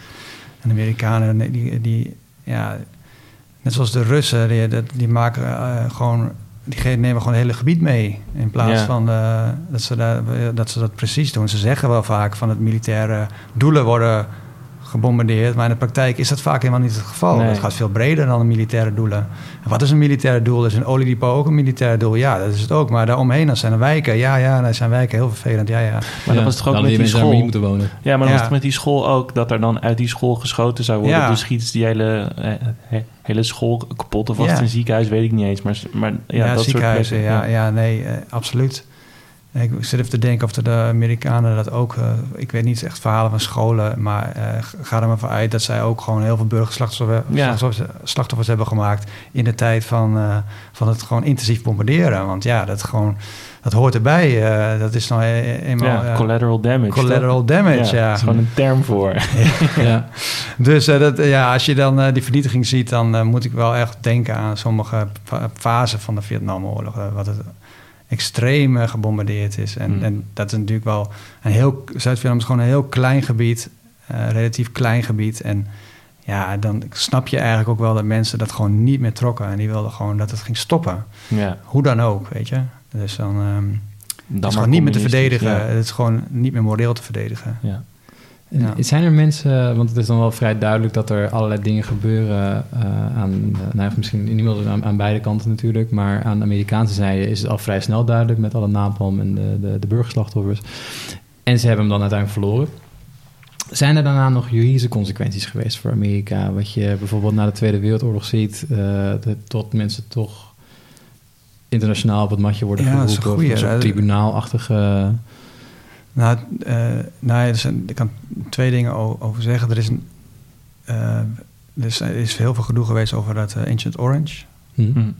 En de Amerikanen, die, die ja, net zoals de Russen, die, dat- die maken eh, gewoon, die nemen gewoon het hele gebied mee. In plaats
Ja.
van eh, dat, ze daar, dat ze dat precies doen. Ze zeggen wel vaak van het militaire doelen worden gebombardeerd, maar in de praktijk is dat vaak helemaal niet het geval.
Nee.
Het gaat veel breder dan de militaire doelen. En wat is een militair doel? Is een oliedepot ook een militair doel? Ja, dat is het ook. Maar daaromheen dan zijn er wijken. Ja, ja, daar zijn wijken heel vervelend. Ja, ja.
maar dat was toch ook
dan
met die
daar
school?
moeten wonen.
Ja, maar dat
Ja.
was toch met die school ook dat er dan uit die school geschoten zou worden.
Ja.
Dus schiet die hele, eh, he- hele school kapot. Of was
Ja.
het een ziekenhuis, weet ik niet eens. Maar, maar ja,
Ja,
dat
ziekenhuizen,
soort
ja,
plekken,
ja, nee, eh, absoluut. Ik zit even te denken of de, Amerikanen dat ook... eh, ik weet niet echt verhalen van scholen... maar eh, ga er maar van uit dat zij ook gewoon heel veel burgerslachtoffers
Ja.
slachtoffers, slachtoffers hebben gemaakt... in de tijd van, eh, van het gewoon intensief bombarderen. Want ja, dat, gewoon, dat hoort erbij. eh, dat is nou e- eenmaal...
Ja,
eh,
collateral damage.
collateral
toch?
damage, ja.
Dat is gewoon een term voor. *laughs* *laughs*
Ja.
Dus eh, dat, ja, als je dan eh, die vernietiging ziet, dan eh, moet ik wel echt denken aan sommige fa- fasen van de Vietnamoorlog. eh, wat het extreem eh, gebombardeerd is. En,
Hmm.
en dat is natuurlijk wel een heel. Zuid-Vietnam is gewoon een heel klein gebied, eh, relatief klein gebied. En ja, dan snap je eigenlijk ook wel dat mensen dat gewoon niet meer trokken. En die wilden gewoon dat het ging stoppen.
ja,
Hoe dan ook, weet je. Dus dan.
dan
het is gewoon niet meer te verdedigen.
Ja.
Het is gewoon niet meer moreel te verdedigen.
Ja.
Ja.
Zijn er mensen, want het is dan wel vrij duidelijk dat er allerlei dingen gebeuren eh, aan, eh, nou, misschien in ieder geval aan, aan beide kanten natuurlijk, maar aan de Amerikaanse zijde is het al vrij snel duidelijk met alle napalm en de, de, de burgerslachtoffers. En ze hebben hem dan uiteindelijk verloren. Zijn er daarna nog juridische consequenties geweest voor Amerika? Wat je bijvoorbeeld na de Tweede Wereldoorlog ziet, uh, de, tot mensen toch internationaal op het matje worden ja, geroepen. Of een tribunaalachtige...
Nou, uh, nou er zijn, ik kan twee dingen over zeggen. Er is, een, uh, er is, er is heel veel gedoe geweest over dat Ancient Orange. Hmm. Hmm.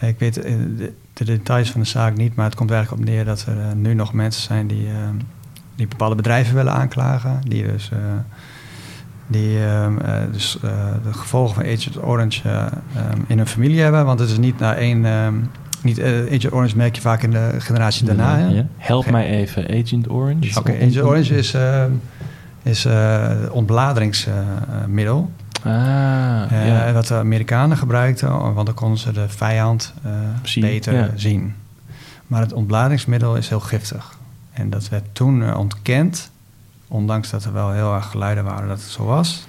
Ik weet de, de, details van de zaak niet, maar het komt eigenlijk op neer dat er nu nog mensen zijn die die bepaalde bedrijven willen aanklagen. Die dus, uh, die, uh, dus uh, de gevolgen van Agent Orange um, in hun familie hebben. Want het is niet naar één. Um, niet, Agent Orange merk je vaak in de generatie daarna. Ja.
Help mij even, Agent Orange.
Oké, Agent Orange is, is ontbladeringsmiddel. Ah, ja. Wat de Amerikanen gebruikten, want dan konden ze de vijand beter zien. Maar het ontbladingsmiddel is heel giftig. En dat werd toen eh, ontkend, ondanks dat er wel heel erg geluiden waren dat het zo was.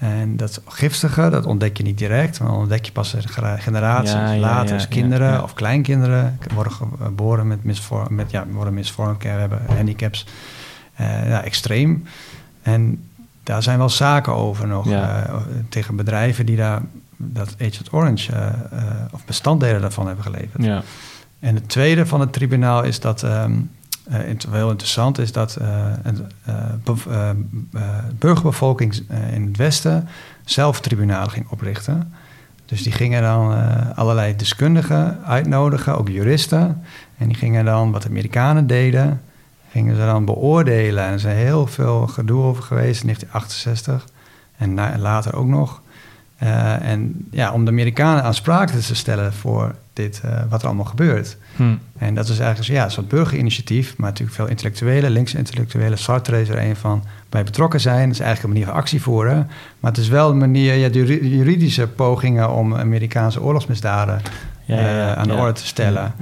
En dat giftige, dat ontdek je niet direct, maar ontdek je pas generaties later. als kinderen of kleinkinderen worden geboren met, misvorm, met ja, worden misvormd, hebben handicaps. Uh, ja, extreem. En daar zijn wel zaken over nog uh, tegen bedrijven die daar dat Agent Orange uh, of bestanddelen daarvan hebben geleverd. Ja. En het tweede van het tribunaal is dat um, uh, heel interessant is dat uh, burgerbevolking in het Westen zelf tribunalen ging oprichten. Dus die gingen dan allerlei deskundigen uitnodigen, ook juristen. En die gingen dan, wat de Amerikanen deden, gingen ze dan beoordelen. En er is heel veel gedoe over geweest in 1968 en later ook nog. Uh, en ja, om de Amerikanen aansprakelijk te stellen voor dit, uh, wat er allemaal gebeurt. Hmm. En dat is eigenlijk ja, een soort burgerinitiatief, maar natuurlijk veel intellectuele, linkse intellectuele. Sartre is er een van bij betrokken zijn. Dat is eigenlijk een manier van actie voeren. Maar het is wel een manier, ja, de juridische pogingen om Amerikaanse oorlogsmisdaden ja, uh, aan de orde te stellen.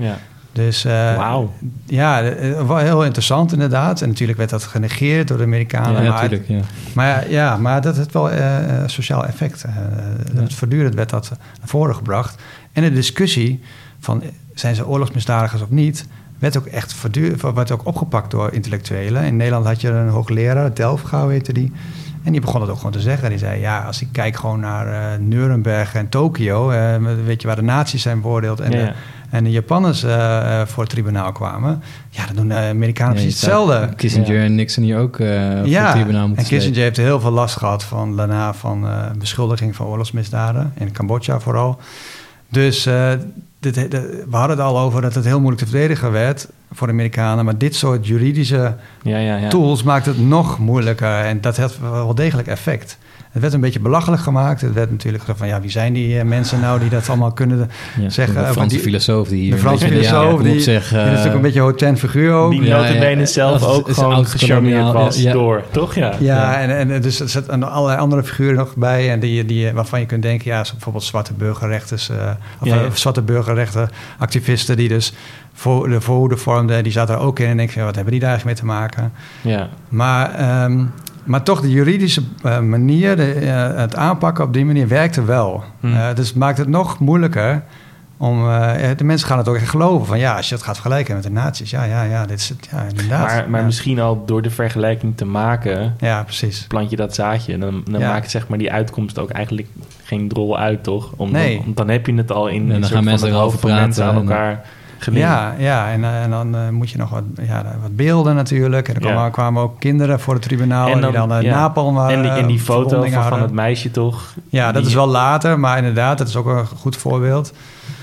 Dus uh, wow. ja, wel heel interessant inderdaad. En natuurlijk werd dat genegeerd door de Amerikanen.
Ja, maar, ja.
maar ja, maar dat heeft wel uh, sociaal effect. Uh, Voortdurend werd dat naar voren gebracht. En de discussie van zijn ze oorlogsmisdadigers of niet, werd ook echt werd ook opgepakt door intellectuelen. In Nederland had je een hoogleraar, Delfgauw heette die. En die begon het ook gewoon te zeggen. Die zei, ja, als ik kijk gewoon naar Nuremberg en Tokio... Weet je, waar de nazi's zijn beoordeeld... en, de, en de Japanners uh, voor het tribunaal kwamen... ja, dan doen de Amerikanen precies hetzelfde.
Kissinger en Nixon hier ook ja, voor het tribunaal moeten
en Kissinger heeft heel veel last gehad van, daarna van beschuldiging van oorlogsmisdaden... in Cambodja vooral. Dus dit, we hadden het al over dat het heel moeilijk te verdedigen werd voor de Amerikanen. Maar dit soort juridische ja, ja, ja. tools maakt het nog moeilijker. En dat heeft wel degelijk effect. Het werd een beetje belachelijk gemaakt. Het werd natuurlijk van ja, wie zijn die eh, mensen nou die dat allemaal kunnen zeggen?
De Franse filosoof die hier.
De Franse filosoof die, zich, uh, die is natuurlijk een beetje hotent figuur ook.
Die notabene zelf ook gewoon gecharmeerd was door, toch? Ja,
ja, En, en dus er zitten allerlei andere figuren nog bij. En die, die, waarvan je kunt denken, ja, bijvoorbeeld zwarte burgerrechters, uh, of zwarte burgerrechtenactivisten die dus voor de voorhoede vormden, die zaten er ook in. En denk je, wat hebben die daar eigenlijk mee te maken? Ja. Maar um, maar toch, de juridische uh, manier, de, uh, het aanpakken op die manier werkte wel. Hmm. Uh, dus het maakt het nog moeilijker om... de mensen gaan het ook echt geloven. Van ja, als je het gaat vergelijken met de nazi's. Ja, ja, ja, dit is het. Ja, inderdaad.
Maar, maar misschien al door de vergelijking te maken...
Ja, precies.
Plant je dat zaadje. En dan, dan maakt zeg maar die uitkomst ook eigenlijk geen drol uit, toch? Om, nee. Dan, dan heb je het al in...
En dan gaan mensen erover praten.
Mensen aan elkaar...
Ja, ja en, eh, en dan uh, moet je nog wat, ja, wat beelden natuurlijk. En er kwamen, kwamen ook kinderen voor het tribunaal en dan, die dan uh, ja. Napalm waren.
En die, en die foto van, van, het meisje toch?
Ja, dat is wel later, maar inderdaad, dat is ook een goed voorbeeld.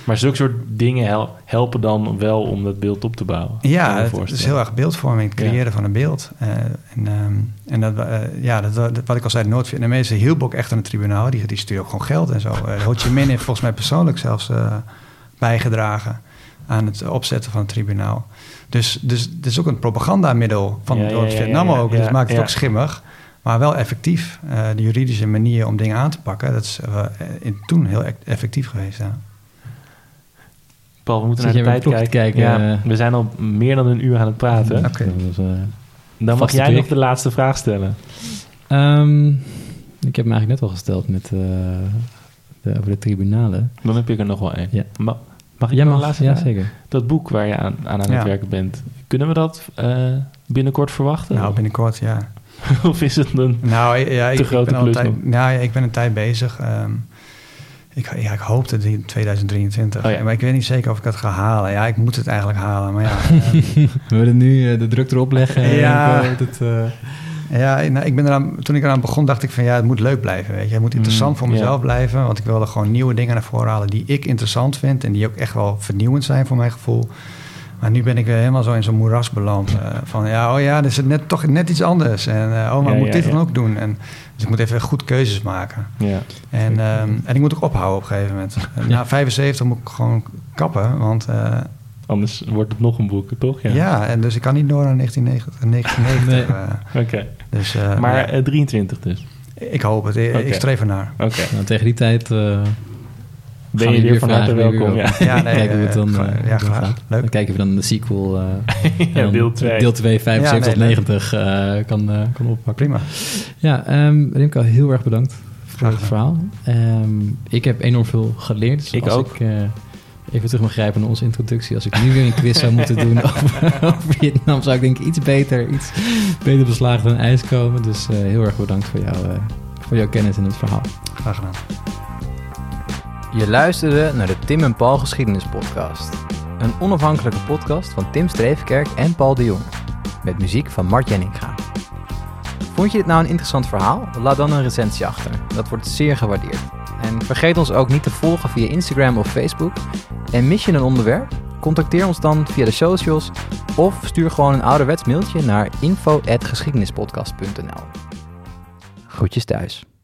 Maar zulke soort dingen helpen dan wel om dat beeld op te bouwen?
Ja, het, is heel erg beeldvorming, het creëren van een beeld. Uh, en um, en dat, uh, ja, dat, wat ik al zei, de Noord-Vietnamezen hielp ook echt aan het tribunaal. Die, die stuurde ook gewoon geld en zo. Uh, Ho Chi Minh heeft volgens mij persoonlijk zelfs bijgedragen aan het opzetten van het tribunaal. Dus, dus het is ook een propagandamiddel van ja, Vietnam ook. dus maakt het ook schimmig. Maar wel effectief. Uh, de juridische manier om dingen aan te pakken, dat is uh, in, toen heel e-, effectief geweest. Ja.
Paul, we moeten naar de tijd kijken. kijken ja, we zijn al meer dan een uur aan het praten.
Okay. Dus, uh,
dan mag jij nog de laatste vraag stellen.
Um, ik heb hem eigenlijk net al gesteld met, de, over de tribunalen.
Dan heb ik er nog wel één.
Ja.
Maar, Mag ik nog
laatste ja, zeker.
Dat boek waar je aan aan, aan het werken bent, kunnen we dat uh, binnenkort verwachten?
Nou, binnenkort, ja. *laughs*
of is het een
nou, ja,
te
ik,
grote
ik ben
klus?
Nou ja, ik ben een tijd bezig. Ehm, ik, ja, ik hoopte die in 2023.
Oh ja.
Maar ik weet niet zeker of ik het ga halen. Ja, ik moet het eigenlijk halen. Maar ja, *laughs* ehm,
We willen nu eh, de druk erop leggen.
Ja.
Eh, dat, eh,
Ja, nou, ik ben eraan, toen ik eraan begon, dacht ik van ja, het moet leuk blijven. Weet je. Het moet interessant
Mm,
voor
ja.
mezelf blijven. Want ik wilde gewoon nieuwe dingen naar voren halen die ik interessant vind. En die ook echt wel vernieuwend zijn voor mijn gevoel. Maar nu ben ik weer helemaal zo in zo'n moeras beland. eh, van ja, oh ja, dit is het net, toch net iets anders. En eh, oh, maar
Ja,
moet
ja,
dit
ja.
dan ook doen. En, dus ik moet even goed keuzes maken.
Ja.
En, ehm, en ik moet ook ophouden op een gegeven moment. En *laughs* Na 75 moet ik gewoon kappen. Want eh,
Anders wordt het nog een boek, toch? Ja.
ja. en dus ik kan niet door naar 1990. 1990
Nee.
eh,
Oké.
dus, eh,
maar
ja,
eh, 23 dus.
ik hoop het. Ik,
Oké.
ik streef ernaar.
Oké.
nou, tegen die tijd eh,
Ben je
we
weer van harte welkom. Ja.
Ja, nee,
kijken hoe het dan,
ja, graag. Leuk.
Dan kijken we dan de sequel. eh, *laughs*
Ja,
dan
deel 2.
Deel 2, 75
Ja, nee,
tot 90 eh, kan, eh, kan oppakken.
Prima.
Ja, ehm Remco, heel erg bedankt voor
Graag
het verhaal. Ehm, ik heb enorm veel geleerd. Dus
Ik
als
ook.
Ik, eh, even terug mag grijpen naar onze introductie. Als ik nu weer een quiz zou moeten doen *laughs* over, over Vietnam, zou ik denk ik iets beter, iets beter beslagen dan ijs komen. Dus eh, heel erg bedankt voor, jou, eh, voor jouw kennis in het verhaal.
Graag gedaan.
Je luisterde naar de Tim en Paul Geschiedenis Podcast. Een onafhankelijke podcast van Tim Streefkerk en Paul de Jong. Met muziek van Mart Jenninga. Vond je dit nou een interessant verhaal? Laat dan een recensie achter. Dat wordt zeer gewaardeerd. En vergeet ons ook niet te volgen via Instagram of Facebook. En mis je een onderwerp? Contacteer ons dan via de socials of stuur gewoon een ouderwets mailtje naar info.geschiedenispodcast.nl. Groetjes thuis.